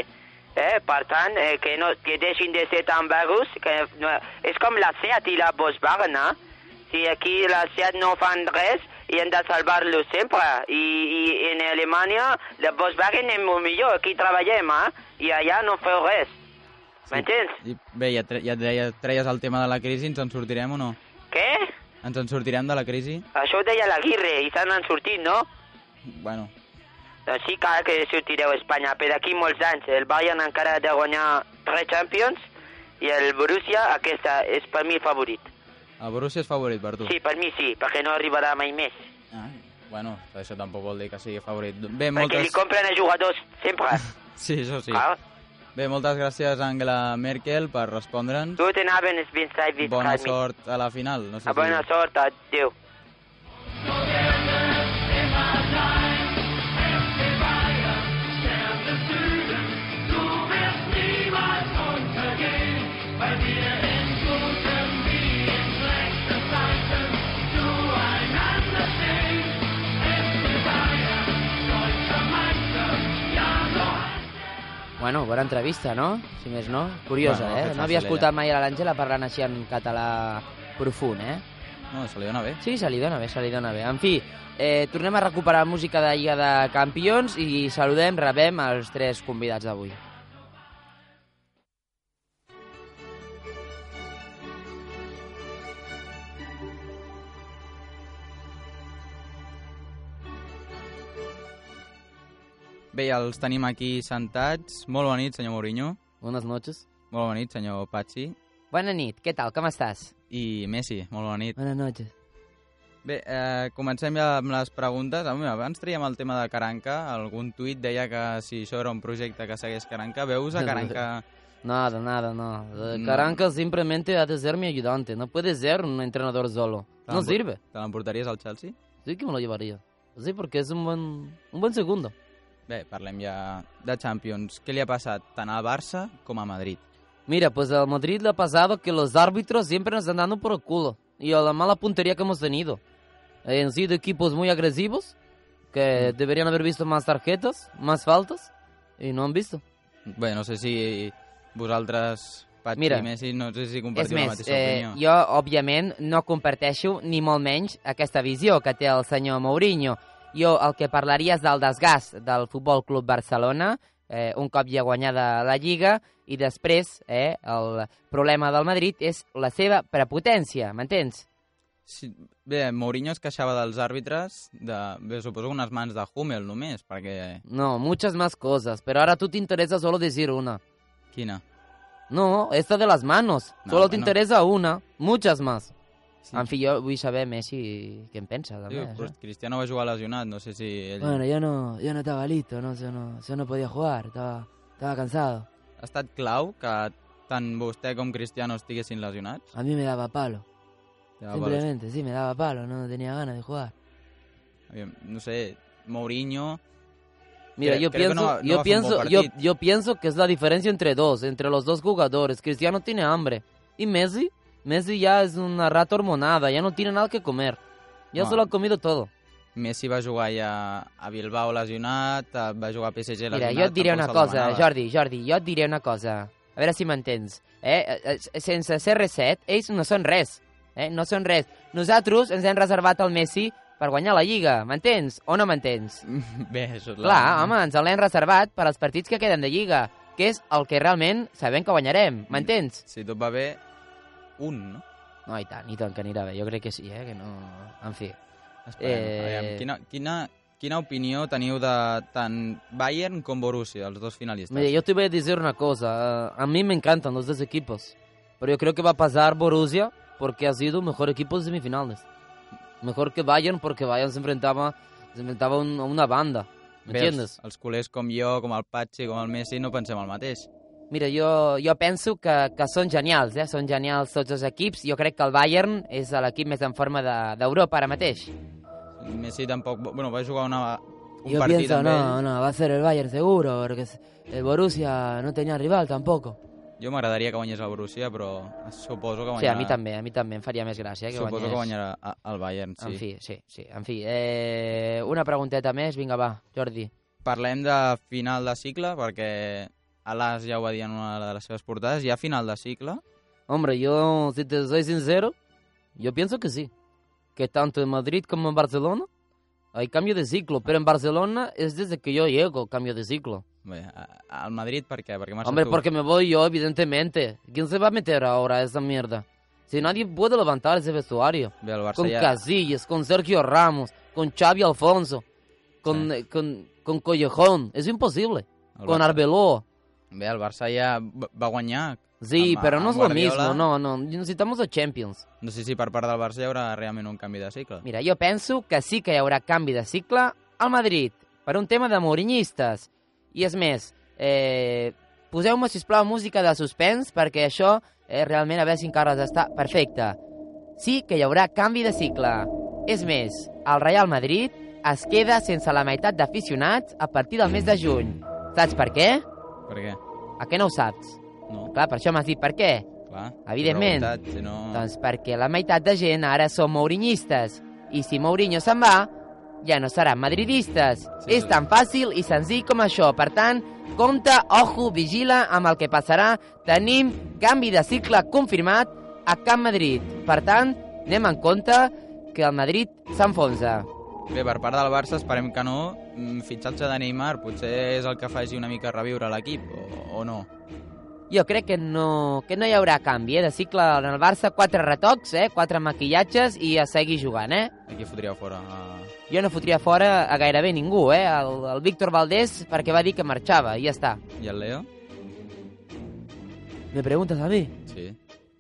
Eh? Per tant, eh, que, no, que deixin de ser tan vagos, que no, és com la Seat i la Volkswagen, eh? Si aquí la Seat no fan res, i hem de salvar-lo sempre. I, I en Alemanya la Volkswagen és molt millor, aquí treballem, eh? I allà no feu res. M'entens?
I, bé, ja, tre ja deia, treies el tema de la crisi, ens en sortirem o no?
Què?
Ens en sortirem de la crisi?
Això ho deia l'Aguirre i se n'han sortit, no?
Bueno,
Doncs sí, clar que sortireu a Espanya, però d'aquí molts anys. El Bayern encara ha de guanyar tres Champions i el Borussia, aquesta és per mi el favorit.
el Borussia és favorit per tu?
Sí, per mi sí, perquè no arribarà mai més.
Bueno, això tampoc vol dir que sigui favorit. Bé,
Perquè li compren a jugadors sempre.
Sí, això sí.
Clar.
Bé, moltes gràcies, Angela Merkel, per respondre'ns.
Guten Abend, es bin Zeit,
Bona sort a la final. No sé
A bona
si...
sort, adéu.
Bueno, bona entrevista, no? Si més no. Curiosa,
Bueno,
eh? No havia escoltat mai a l'Àngela parlant així en català profund, eh?
No, se li dona bé.
Sí, se li dona bé, se li dona bé. En fi, eh, tornem a recuperar música de Lliga de Campions i saludem, rebem els tres convidats d'avui.
Bé, ja els tenim aquí sentats. Molt bona nit, senyor Mourinho.
Buenas noches.
Molt bona nit, senyor Pachi.
Bona nit, què tal, com estàs?
I Messi, molt bona nit.
Buenas noches.
Bé, eh, comencem ja amb les preguntes. Ah, mira, Abans traiem el tema de Caranca. Algun tuit deia que si això era un projecte que segueix Caranca. Veus a Caranca...
Nada, nada, no.
No.
Caranca simplemente ha de ser mi ayudante. No puede ser un entrenador solo.
Te
No sirve.
Te l'emportaries al Chelsea?
Sí que me lo llevaría. Sí, porque es un buen, un buen segundo.
Bé, parlem ja de Champions. Què li ha passat tant al Barça com a Madrid?
Mira, pues al Madrid le ha pasado que los árbitros siempre nos dando por el culo. Y a la mala puntería que hemos tenido. Han sido equipos muy agresivos, que deberían haber visto más tarjetas, más faltas, y no han visto.
Bé, no sé si vosaltres, Pachi
Mira,
i Messi, no sé si compartiu la mateixa
eh,
opinió.
jo, òbviament, no comparteixo ni molt menys aquesta visió que té el senyor Mourinho. Jo el que parlaria és del desgast del Futbol Club Barcelona, eh, un cop ja guanyada la Lliga, i després eh, el problema del Madrid és la seva prepotència, m'entens?
Sí, bé, Mourinho es queixava dels àrbitres de, bé, suposo unes mans de Hummel només, perquè...
No, muchas más cosas, pero ahora tú te interesa solo decir una.
Quina?
No, esta de las manos.
No,
solo te
bueno.
interesa una, muchas más. En fi, jo vull saber Messi què en pensa.
Sí,
També,
però
això.
Cristiano va jugar lesionat, no sé si ell...
Bueno, yo no, yo no estaba listo, no, yo no, yo no podía jugar, estaba, estaba cansado.
Ha estat clau que tant vostè com Cristiano estiguessin lesionats?
A mí me daba palo.
Daba
Simplemente, sí, me daba palo, no tenía ganas de jugar.
Aviam, No sé, Mourinho...
Mira, yo
creo
pienso,
no no
yo pienso, yo, yo pienso que es la diferencia entre dos, entre los dos jugadores. Cristiano tiene hambre y Messi, Messi ya es una rata hormonada, ya no tiene nada que comer. Ya
No.
se lo ha comido todo.
Messi va jugar ja a Bilbao lesionat, eh, va jugar a PSG lesionat...
Mira, jo et diré una cosa,
demanava.
Jordi, Jordi, jo et diré una cosa. A veure si m'entens. Eh? Eh, eh, Sense CR7, ells no són res. Eh? No són res. Nosaltres ens hem reservat el Messi per guanyar la Lliga, m'entens? O no m'entens?
Bé, això és la...
Clar, home, ens l'hem reservat per als partits que queden de Lliga, que és el que realment sabem que guanyarem, m'entens?
Si tot va bé, un, no?
No, i tant, i tant que anirà bé. Jo crec que sí, eh? Que no... En fi.
Esperem.
Eh,
Aviam, quina, quina, quina opinió teniu de tant Bayern com Borussia, els dos finalistes?
Mire, yo te voy a decir una cosa. ah, A mí me encantan los dos equipos. Pero yo creo que va a pasar Borussia porque ha sido mejor equipo de semifinales. Mejor que Bayern porque Bayern se enfrentaba, se enfrentaba a un- una banda. ¿Me
Bé,
entiendes?
Els, els culers com jo, com el Patxi, com el Messi, no pensem el mateix.
Mira, jo, jo penso que, que són genials, eh? Són genials tots els equips. Jo crec que el Bayern és l'equip més en forma de- d'Europa ara mateix.
Messi tampoc... Bueno, va jugar una, un
Yo
partit
pienso,
amb
no, no, va a ser el Bayern seguro, porque el Borussia no tenía rival tampoco.
Jo m'agradaria que guanyés el Borussia, però suposo que guanyarà...
Sí, a mi també, a mi també em faria més gràcia que
Suposo
guanyés.
que guanyarà el Bayern, sí.
En fi, sí, sí, en fi. Eh, una pregunteta més, vinga, va, Jordi.
Parlem de final de cicle, perquè Alas ja ho va dir en una de les seves portades. Ha final de cicle?
Hombre, yo, si te soy sincero, yo pienso que sí. Que tanto en Madrid como en Barcelona hay cambio de ciclo, pero en Barcelona es desde que yo llego cambio de ciclo.
Bé, al Madrid per què? Perquè
Hombre,
tu.
porque me voy yo, evidentemente. ¿Quién se va a meter ahora a esa mierda? Si nadie puede levantar ese vestuario.
Bé, el Barça
Con
ja...
Casillas, con Sergio Ramos, con Xavi Alfonso, con, eh, con, con Collejón. Es imposible.
El
Con
Barça-
Arbeloa.
Bé, el Barça ja va guanyar.
Sí,
amb-
pero no
amb
lo mismo. No, no. Necesitamos los Champions.
No sé si per part del Barça hi haurà realment un canvi de cicle.
Mira, jo penso que sí que hi haurà canvi de cicle al Madrid per un tema de mourinyistes. I és més, eh, poseu-me, sisplau, música de suspens perquè això eh, realment a veure si encara està perfecte. Sí que hi haurà canvi de cicle. És més, el Real Madrid es queda sense la meitat d'aficionats a partir del mes de juny. Saps per què?
Per què?
A què no ho saps?
No.
Clar, per això m'has dit per què.
Clar,
Evidentment.
preguntat, Si no...
Doncs perquè la meitat de gent ara són mourinyistes. I si Mourinho se'n va, ja no seran madridistes.
Sí,
és
sí.
tan fàcil i senzill com això. Per tant, compte, ojo, vigila amb el que passarà. Tenim canvi de cicle confirmat a Camp Madrid. Per tant, anem en compte que el Madrid s'enfonsa.
Bé, per part del Barça esperem que no. Fitxatge de Neymar potser és el que faci una mica reviure l'equip, o, o no?
Jo crec que no, que no hi haurà canvi eh, de cicle en el Barça. Quatre retocs, eh, quatre maquillatges i a seguir jugant, eh?
Aquí fotria fora. Uh...
Jo no fotria fora a gairebé ningú, eh? El, el Víctor Valdés perquè va dir que marxava i ja està.
I el Leo?
¿Me preguntas a mí?
Sí.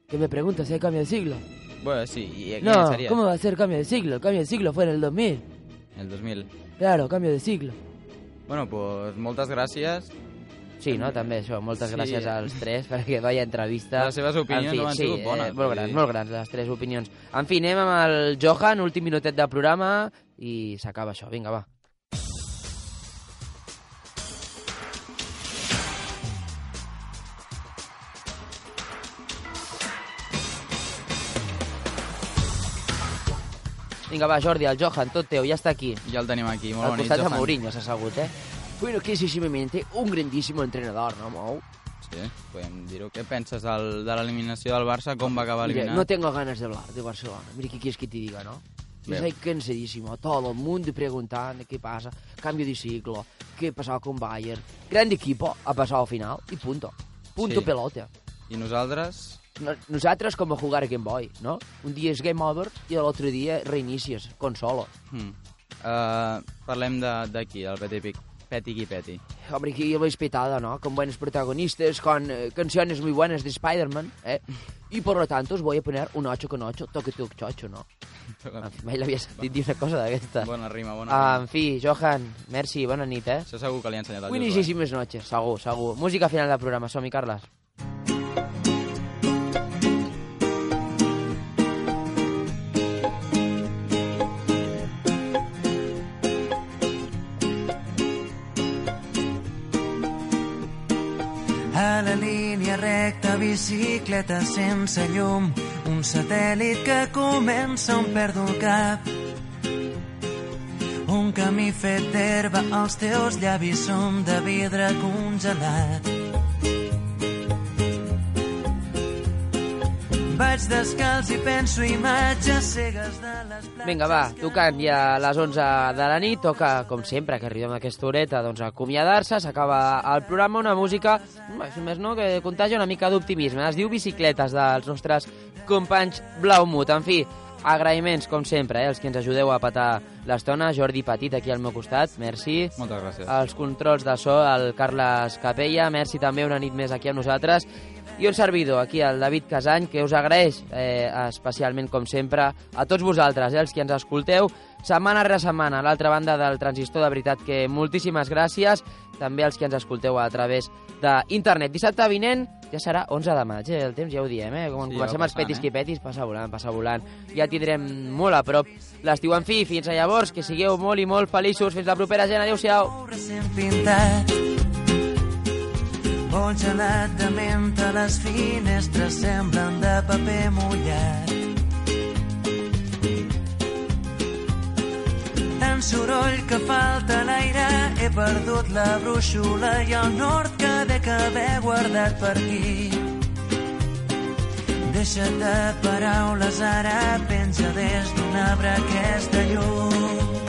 ¿Qué me preguntas si hay cambio de siglo?
Bueno, sí. ¿Y
No,
sería?
¿cómo va a ser cambio de siglo? El cambio de siglo fue en el 2000.
El 2000.
Claro, cambio de siglo.
Bueno, pues moltes gràcies.
Sí, no? També això. Moltes
Sí.
gràcies als tres perquè vaya entrevista.
Les seves opinions no han
sí,
sigut bones,
Eh, molt grans, molt grans, les tres opinions. En fi, anem amb el Johan, últim minutet de programa, i s'acaba això. Vinga, va. Vinga, va, Jordi, el Johan, tot teu, ja està aquí.
Ja el tenim aquí, molt
Al
bonic.
costat de
Johan.
Mourinho s'ha assegut, eh?
Bueno, que simplemente un grandísimo entrenador, ¿no, Mou?
Sí, podem dir-ho. Què penses del, de l'eliminació del Barça? Com va acabar
Mira,
eliminat?
no tengo ganas de hablar de Barcelona. Mira, ¿qué quieres que te diga, no? Yo estoy cansadísimo. Todo el mundo preguntando qué pasa. Cambio de ciclo. ¿Qué pasado con Bayern? Grande equipo. Ha pasado final. Y punto. Punto
Sí.
pelota.
I nosaltres?
No- Nosaltres com a jugar a Game Boy, no? Un dia és game over i l'altre dia reinicies, consolo.
Hmm. Uh, parlem de- d'aquí, del Peti Pic. Peti qui Peti.
Hombre, aquí lo habéis petado, ¿no? Con buenos protagonistas, con eh, canciones muy buenas de Spider-Man, ¿eh? Y por lo tanto os voy a poner un 8 con 8, toque tu chocho, no? En fi, mai l'havia sentit dir una cosa d'aquesta.
Bona rima, bona
Ah,
rima.
en fi, Johan, merci, bona nit, eh?
Això segur que li ha ensenyat el Josué.
Buenísimes noches.
Segur, segur. Música final del programa, som-hi, Carles.
Bicicleta sense llum, un satèl·lit que comença on perdo el cap. Un camí fet d'herba, els teus llavis són de vidre congelat. Vaig descalç i penso imatges cegues de les
Vinga, va, tocant ja a les 11 de la nit, toca, com sempre, que arribem a aquesta horeta, doncs acomiadar-se, s'acaba el programa, una música, més, més no, que contagia una mica d'optimisme. Es diu Bicicletes, dels nostres companys Blaumut. En fi, agraïments, com sempre, eh, els que ens ajudeu a patar l'estona. Jordi Petit, aquí al meu costat, merci.
Moltes gràcies.
Els controls de so, el Carles Capella, merci també una nit més aquí amb nosaltres. I un servidor, aquí, el David Casany, que us agraeix eh, especialment, com sempre, a tots vosaltres, eh, els que ens escolteu, setmana rere setmana, a l'altra banda del transistor, de veritat que moltíssimes gràcies, també als que ens escolteu a través d'internet. Dissabte vinent ja serà 11 de maig, eh? el temps ja ho diem, eh? Quan
Sí,
comencem els petis
eh?
qui petis, passa volant, passa volant. Ja tindrem molt a prop l'estiu. En fi, fins a llavors, que sigueu molt i molt feliços. Fins la propera gent, adéu-siau.
Vol gelat de menta, les finestres semblen de paper mullat. Tant soroll que falta l'aire, he perdut la brúixola i el nord que dec haver guardat per aquí. Deixa't de paraules, ara penja des d'un arbre aquesta llum